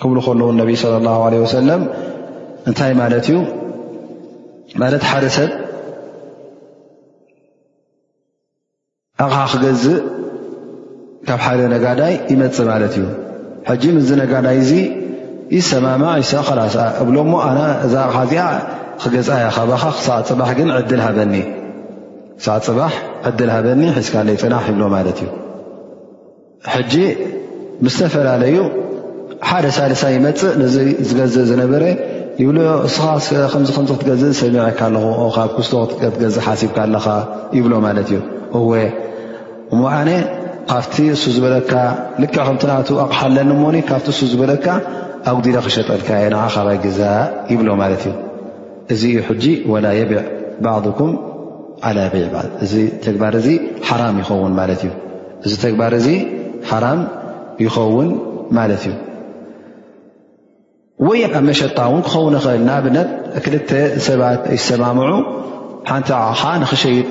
ክብሉ ከለዉ ነቢ ለ ላ ለ ወሰለም እንታይ ማለት እዩ ማለት ሓደ ሰብ ኣቕሓ ክገዝእ ካብ ሓደ ነጋዳይ ይመፅእ ማለት እዩ ሕጂ ምዚ ነጋዳይ እዚ ይሰማማ ይሰ ላስ እብሎ ሞ ኣነ እዛ ኣቕሓ እዚኣ ክገዝኣ እያ ካባኻ ክሳዕ ፅባሕ ግን ዕድል ሃበኒ ክሳዕ ፅባሕ ዕድል ሃበኒ ሒዝካለይ ፅናሕ ይብሎ ማለት እዩ ሕጂ ምስ ተፈላለዩ ሓደ ሳልሳይ ይመፅእ ነዚ ዝገዝእ ዝነበረ ይብሎ እስኻ ከምዚ ከምዚ ክትገዝእ ዝሰሚዐካ ኣለኹ ካብ ክስቶ ክትገዝእ ሓሲብካ ኣለኻ ይብሎ ማለት እዩ እወ እሞ ኣነ ካብቲ እሱ ዝበለካ ልክዕ ከምትናቱ ኣቕሓ ኣለኒ ሞኒ ካብቲ እሱ ዝበለካ ኣጉዲለ ክሸጠልካ እየ ንዓ ካባይ ግዛ ይብሎ ማለት እዩ እዚ እዩ ሕጂ ወላ የብዕ ባዕኩም ዓላ ቤዕ ባል እዚ ተግባር እዚ ሓራም ይኸውን ማለት እዩ እዚ ተግባር እዚ ሓራም ይኸውን ማለት እዩ ወይ ኣብ መሸጣ እውን ክኸውን ኽእል ንኣብነት ክልተ ሰባት ይሰማምዑ ሓንቲ ኣቕሓ ንኽሸይጥ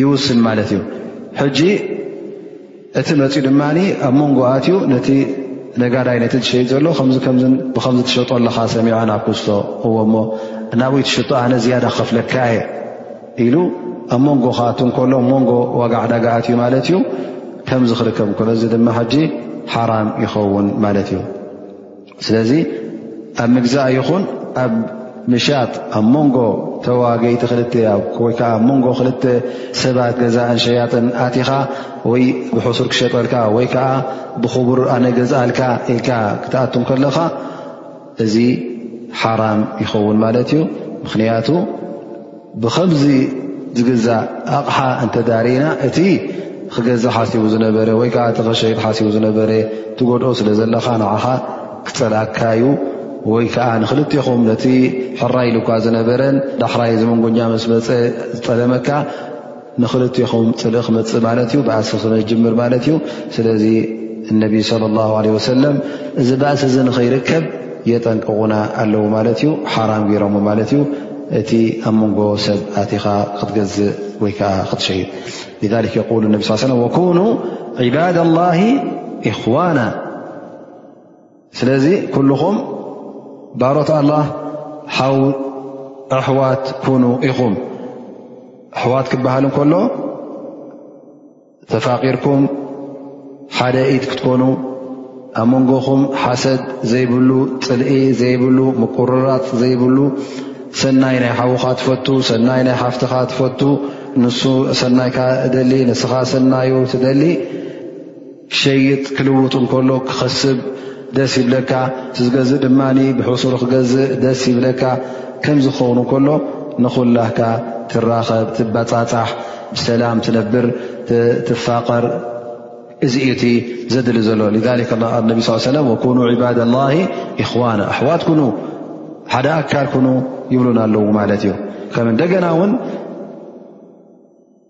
ይውስን ማለት እዩ ሕጂ እቲ መፅኡ ድማ ኣብ መንጎኣት እዩ ነቲ ነጋዳይ ነቲ ዝሸይጥ ዘሎ ብከምዚ ትሸጦ ኣለካ ሰሚዖ ናብ ክዝቶ እዎ እሞ እናብይ ትሸጦ ኣነ ዝያዳ ክከፍለካ እየ ኢሉ ኣብ መንጎ ካኣት ከሎ መንጎ ዋጋ ዕዳጋ ኣትዩ ማለት እዩ ከምዚ ክርከብ ከሎ እዚ ድማ ሕጂ ሓራም ይኸውን ማለት እዩ ስለዚ ኣብ ምግዛእ ይኹን ኣብ ምሻጥ ኣብ መንጎ ተዋገይቲ ክልተ ወይ ከዓ ኣብ መንጎ ክልተ ሰባት ገዛእን ሸያጥን ኣትኻ ወይ ብሕሱር ክሸጠልካ ወይ ከዓ ብኽቡር ኣነ ገዝኣልካ ኢልካ ክትኣቱም ከለኻ እዚ ሓራም ይኸውን ማለት እዩ ምኽንያቱ ብኸምዚ ዝግዛእ ኣቕሓ እንተዳሪና እቲ ክገዛ ሓሲቡ ዝነበረ ወይ ከዓ እቲ ኸሸይጥ ሓሲቡ ዝነበረ ትጎድኦ ስለ ዘለኻ ንዓኻ ክፀልኣካዩ ወይ ከዓ ንክልትኹም ነቲ ሕራይ ኢሉካ ዝነበረን ዳሕራይ ዝመንጎኛ መስመፀ ዝጠለመካ ንክልትኹም ፅልእ ክመፅእ ማለት እዩ ባእሲ ክጅምር ማለት እዩ ስለዚ እነቢ ለ ላ ለ ወሰለም እዚ ባእሲ እዚ ንኸይርከብ የጠንቅቑና ኣለዉ ማለት እዩ ሓራም ገይሮም ማለት እዩ እቲ ኣብ መንጎ ሰብ ኣቲኻ ክትገዝእ ወይ ከዓ ክትሸይጥ የል ነብ ስ ሰለ ወኩኑ ዕባድ ላ ኢኽዋና ስለዚ ኩልኹም ባሮት ኣላህ ሓው ኣሕዋት ኩኑ ኢኹም ኣሕዋት ክበሃል እንከሎ ተፋቒርኩም ሓደ ኢድ ክትኮኑ ኣብ መንጎኹም ሓሰድ ዘይብሉ ፅልኢ ዘይብሉ ምቁርራፅ ዘይብሉ ሰናይ ናይ ሓዉኻ ትፈቱ ሰናይ ናይ ሓፍትኻ ትፈቱ ንሱ ሰናይካ እደሊ ንስኻ ሰናዩ ትደሊ ክሸይጥ ክልውጥ እንከሎ ክኸስብ ደስ ይብለካ፣ እቲ ዝገዝእ ድማ ብሕሱሩ ክገዝእ ደስ ይብለካ፣ ከምዚ ክኸውን እንከሎ ንኹላህካ ትራኸብ፣ ትበጻጻሕ፣ ብሰላም ትነብር፣ ትፋቐር እዚ እዩ እቲ ዘድሊ ዘሎ ነቢ ስ ሰለም ወኩኑ ዕባድ ላ ኢኽዋና ኣሕዋት ኩኑ ሓደ ኣካል ኩኑ ይብሉና ኣለዉ ማለት እዩ ከም እንደገና ውን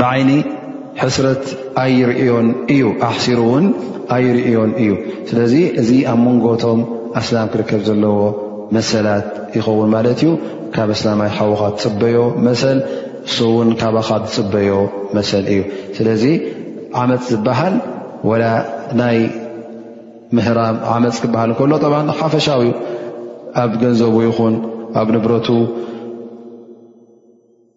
ብዓይኒ ሕስረት ኣይርእዮን እዩ ኣሕሲሩ እውን ኣይርእዮን እዩ ስለዚ እዚ ኣብ መንጎቶም ኣስላም ክርከብ ዘለዎ መሰላት ይኸውን ማለት እዩ ካብ ኣስላማይ ሓዉካ ትፅበዮ መሰል እሱ እውን ካባካ ዝፅበዮ መሰል እዩ ስለዚ ዓመፅ ዝበሃል ወላ ናይ ምህራም ዓመፅ ክበሃል ከሎ ብ ሓፈሻዊ እዩ ኣብ ገንዘቡ ይኹን ኣብ ንብረቱ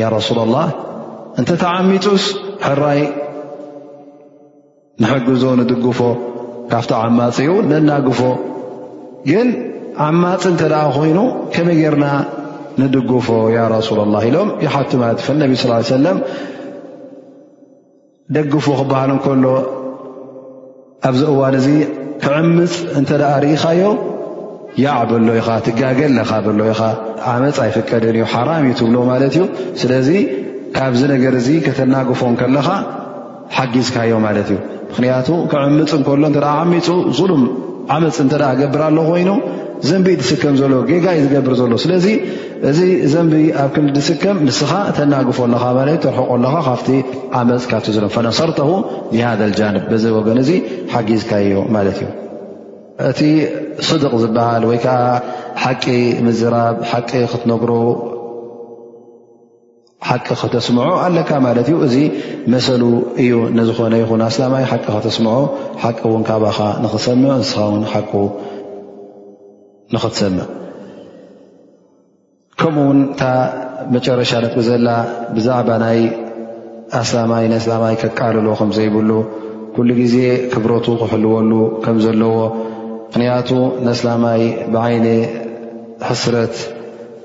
ያ ረሱላ ላ እንተ ተዓሚፁስ ሕራይ ንሕግዞ ንድግፎ ካብቲ ዓማፂኡ ነናግፎ ግን ዓማፂ እንተ ኮይኑ ከመይ ጌርና ንድግፎ ያ ረሱላ ላ ኢሎም ይሓትማት ነቢ ስ ሰለም ደግፉ ክበሃል እንከሎ ኣብዚ እዋን እዚ ክዕምፅ እንተ ደኣ ርኢኻዮ ያዕ በሎ ኢኻ ትጋገ ኣለኻ በሎ ኢኻ ዓመፅ ኣይፍቀድን እዩ ሓራም እዩ ትብሎ ማለት እዩ ስለዚ ካብዚ ነገር እዚ ከተናግፎ ከለኻ ሓጊዝካዮ ማለት እዩ ምኽንያቱ ክዕምፅ እንከሎ እተ ዓሚፁ ዙሉም ዓመፅ እንተ ገብር ኣሎ ኮይኑ ዘንቢኢ ዝስከም ዘሎ ጌጋ እዩ ዝገብር ዘሎ ስለዚ እዚ ዘንቢ ኣብ ክንዲ ድስከም ንስኻ ተናግፎ ኣለኻ ማለት ተርሕቆ ኣለኻ ካብቲ ዓመፅ ካብቲ ዝሎ ፈነሰርተ ብሃ ጃንብ በዚ ወገን እዚ ሓጊዝካዮ ማለት እዩ እቲ ስድቅ ዝበሃል ወይ ከዓ ሓቂ ምዝራብ ሓቂ ክትነግሮ ሓቂ ከተስምዖ ኣለካ ማለት እዩ እዚ መሰሉ እዩ ንዝኾነ ይኹን ኣስላማይ ሓቂ ከተስምዖ ሓቂ እውን ካባኻ ንኽሰምዕ ንስኻ ውን ሓቁ ንኽትሰምዕ ከምኡ ውን እታ መጨረሻ ነጥቢ ዘላ ብዛዕባ ናይ ኣስላማይ ንእስላማይ ከቃልሎ ከም ዘይብሉ ኩሉ ግዜ ክብረቱ ክሕልወሉ ከም ዘለዎ ምኽንያቱ ንእስላማይ ብዓይኒ ሕስረት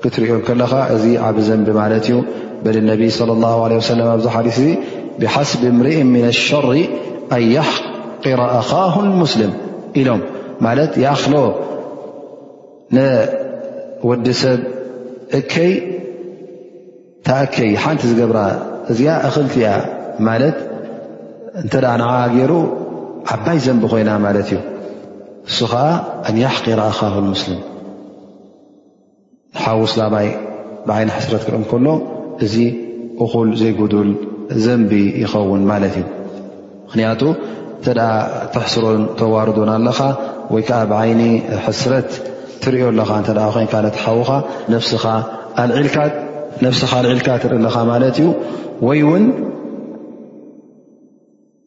ክትሪኦ ከለኻ እዚ ዓብ ዘንቢ ማለት እዩ በል ነቢ صለ ላ ለ ሰለም ኣብዚ ሓዲስ እዚ ብሓስቢ እምርእ ምና ሸሪ ኣን የሕቅራ ኣኻሁ ሙስልም ኢሎም ማለት ይኣኽሎ ንወዲ ሰብ እከይ ተእከይ ሓንቲ ዝገብራ እዚኣ እኽልቲ እያ ማለት እንተ ንዓ ገይሩ ዓባይ ዘንቢ ኮይና ማለት እዩ እሱ ከዓ ኣን የሕቅራ ኣኻሁ ሙስልም ሓው ስላማይ ብዓይኒ ሕስረት ክርኢ እንከሎ እዚ እኹል ዘይጉዱል ዘንቢ ይኸውን ማለት እዩ ምኽንያቱ እንተ ተሕስሮን ተዋርዶን ኣለኻ ወይ ከዓ ብዓይኒ ሕስረት ትሪዮ ኣለኻ እተ ኮይንካ ነቲ ሓዉኻ ነስኻ ኣልዒልካ ትርኢ ኣለኻ ማለት እዩ ወይ ውን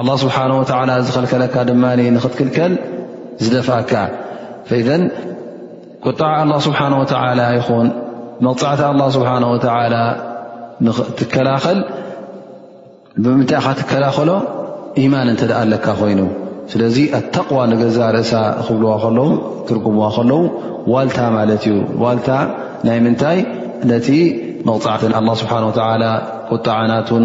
ኣላ ስብሓን ወተዓላ ዝኸልከለካ ድማ ንኽትክልከል ዝደፍኣካ ፈዘን ቁጣዓ ኣላ ስብሓን ወተዓላ ይኹን መቕፃዕቲ ኣላ ስብሓን ወተዓላ ንኽትከላኸል ብምንታይ ኻ ትከላኸሎ ኢማን እንተ ደኣ ኣለካ ኮይኑ ስለዚ ኣተቕዋ ንገዛ ርእሳ ክብልዋ ከለዉ ትርጉምዋ ከለዉ ዋልታ ማለት እዩ ዋልታ ናይ ምንታይ ነቲ መቕፃዕትን ኣላ ስብሓን ወተዓላ ቁጣዓናትን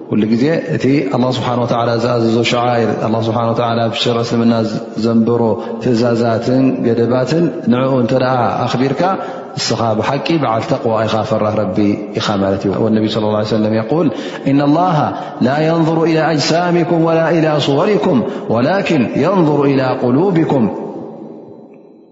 كل الله سبحانه وتعالى أ شعائر الله سبانهوتالى ش اسلمن زنبر تزازات جدبات نع ن أخبرك بح بعل تقوى افر رب موالنبي صىاله عيه وسلم يقول إن الله لا ينظر إلى أجسامكم ولا إلى صوركم ولكن ينظر ل لوبكي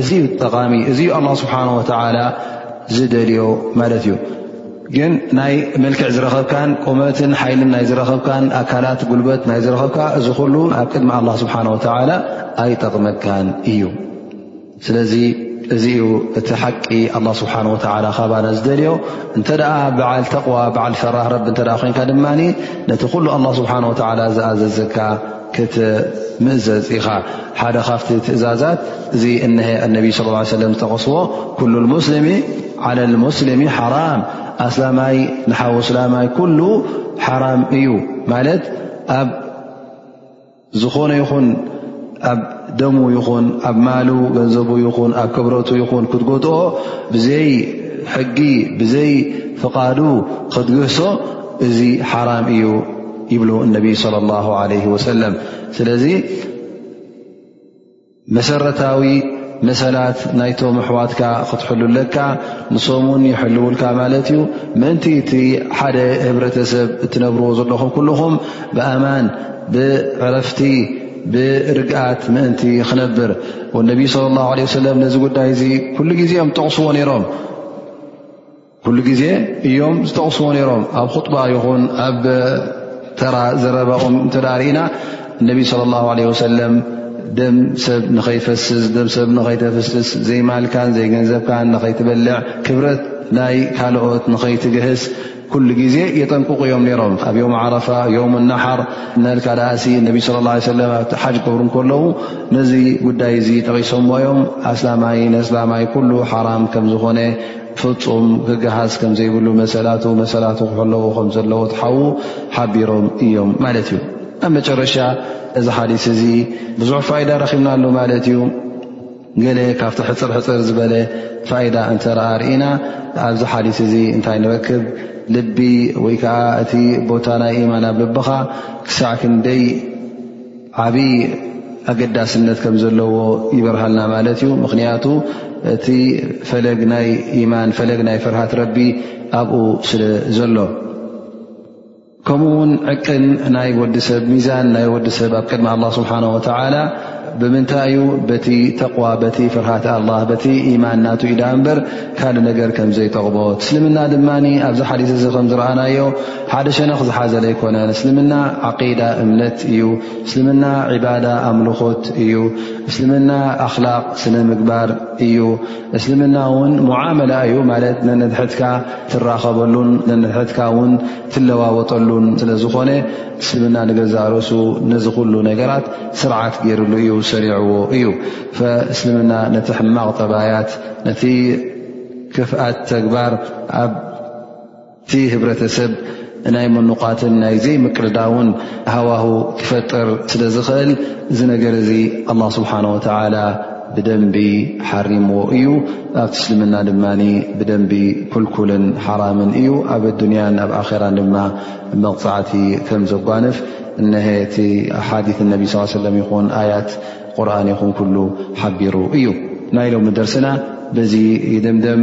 እዚ ዩ ጠቓሚ እዚ ዩ ኣላ ስብሓን ወተዓላ ዝደልዮ ማለት እዩ ግን ናይ መልክዕ ዝረኸብካን ቁመትን ሓይልን ናይ ዝረኸብካን ኣካላት ጉልበት ናይ ዝረኸብካ እዚ ኩሉ ኣብ ቅድሚ ኣላ ስብሓን ወተዓላ ኣይጠቕመካን እዩ ስለዚ እዚ ዩ እቲ ሓቂ ኣላ ስብሓን ወተዓላ ካባና ዝደልዮ እንተ ደኣ በዓል ተቕዋ በዓል ፈራህ ረቢ እተ ኮይንካ ድማ ነቲ ኩሉ ኣላ ስብሓን ወተዓላ ዝኣዘዘካ ክትምእዘዝ ኢኻ ሓደ ካብቲ ትእዛዛት እዚ እነ ኣነቢ ስ ሰለ ዝጠቐስዎ ኩሉ ሙስሊሚ ዓለ ሙስሊሚ ሓራም ኣስላማይ ንሓወ ስላማይ ኩሉ ሓራም እዩ ማለት ኣብ ዝኾነ ይኹን ኣብ ደሙ ይኹን ኣብ ማሉ ገንዘቡ ይኹን ኣብ ክብረቱ ይኹን ክትጎትኦ ብዘይ ሕጊ ብዘይ ፍቓዱ ክትግህሶ እዚ ሓራም እዩ ይብሉ እነቢይ ለ ላ ለ ወሰለም ስለዚ መሰረታዊ መሰላት ናይቶም ኣሕዋትካ ክትሕሉ ኣለካ ንሶም ውን ይሕልውልካ ማለት እዩ ምእንቲ እቲ ሓደ ህብረተሰብ እትነብርዎ ዘለኹም ኩልኹም ብኣማን ብዕረፍቲ ብርግኣት ምእንቲ ክነብር ነቢይ ለ ላ ለ ወሰለም ነዚ ጉዳይ እዚ ኩሉ ግዜ እዮም ጠቕስዎ ነይሮም ኩሉ ግዜ እዮም ዝጠቕስዎ ነይሮም ኣብ ኹጥባ ይኹን ኣብ ተራ ዘረባኦም እንተ ርእና እነቢ ስለ ላ ለ ወሰለም ደም ሰብ ንኸይፈስስ ደም ሰብ ንኸይተፍስስ ዘይማልካን ዘይገንዘብካን ንኸይትበልዕ ክብረት ናይ ካልኦት ንኸይትግህስ ኩሉ ግዜ የጠንቅቑ እዮም ነይሮም ኣብ ዮም ዓረፋ ዮም ናሓር ናልካ ደኣሲ እነቢ ስለ ላ ሰለም ኣብቲ ሓጅ ክብሩ ከለዉ ነዚ ጉዳይ እዚ ጠቒሶምዎ እዮም ኣስላማይ ንእስላማይ ኩሉ ሓራም ከም ዝኾነ ፍጹም ክገሃስ ከም ዘይብሉ መሰላቱ መሰላቱ ክሕለዉ ከም ዘለዎ ትሓዉ ሓቢሮም እዮም ማለት እዩ ኣብ መጨረሻ እዚ ሓዲስ እዚ ብዙሕ ፋይዳ ረኺብና ኣሉ ማለት እዩ ገለ ካብቲ ሕፅር ሕፅር ዝበለ ፋይዳ እንተ ርእና ኣብዚ ሓዲስ እዚ እንታይ ንረክብ ልቢ ወይ ከዓ እቲ ቦታ ናይ ኢማን ኣብ ልብኻ ክሳዕ ክንደይ ዓብይ ኣገዳስነት ከም ዘለዎ ይበርሃልና ማለት እዩ ምክንያቱ እቲ ፈለግ ናይ ኢማን ፈለግ ናይ ፍርሃት ረቢ ኣብኡ ስለ ዘሎ ከምኡ ውን ዕቅን ናይ ወዲ ሰብ ሚዛን ናይ ወዲ ሰብ ኣብ ቅድሚ ኣላ ስብሓን ወተላ ብምንታይ እዩ በቲ ተቕዋ በቲ ፍርሃት ኣላ በቲ ኢማን ናቱ ኢዳ እምበር ካልእ ነገር ከም ዘይጠቕቦ ትስልምና ድማ ኣብዚ ሓዲስ እዚ ከም ዝረኣናዮ ሓደ ሸነኽ ዝሓዘ ዘይኮነን እስልምና ዓቂዳ እምነት እዩ እስልምና ዕባዳ ኣምልኾት እዩ እስልምና ኣኽላቕ ስነ ምግባር እዩ እስልምና እውን ሙዓመላ እዩ ማለት ነንድሕትካ ትራኸበሉን ነንድሕትካ እውን ትለዋወጠሉን ስለዝኾነ እስልምና ንገዛርሱ ነዚ ኩሉ ነገራት ስርዓት ገይርሉ እዩ ሰሪዕዎ እዩ እስልምና ነቲ ሕማቕ ጠባያት ነቲ ክፍኣት ተግባር ኣብ እቲ ህብረተሰብ ናይ ምኑቛትን ናይ ዘይምቅድዳውን ሃዋሁ ክፈጥር ስለ ዝኽእል እዚ ነገር እዚ ኣላ ስብሓን ወተዓላ ብደንቢ ሓሪምዎ እዩ ኣብ ትስልምና ድማ ብደንቢ ኩልኩልን ሓራምን እዩ ኣብ ኣዱንያን ኣብ ኣኼራን ድማ መቕፃዕቲ ከም ዘጓንፍ እነሀ እቲ ሓዲት ነቢ ስ ሰለም ይኹን ኣያት ቁርን ይኹን ኩሉ ሓቢሩ እዩ ናይ ሎሚ ደርስና በዚ ይድምደም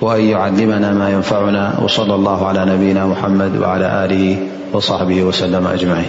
وأن يعلمنا ما ينفعنا وصلى الله على نبينا محمد وعلى آله وصحبه وسلم أجمعين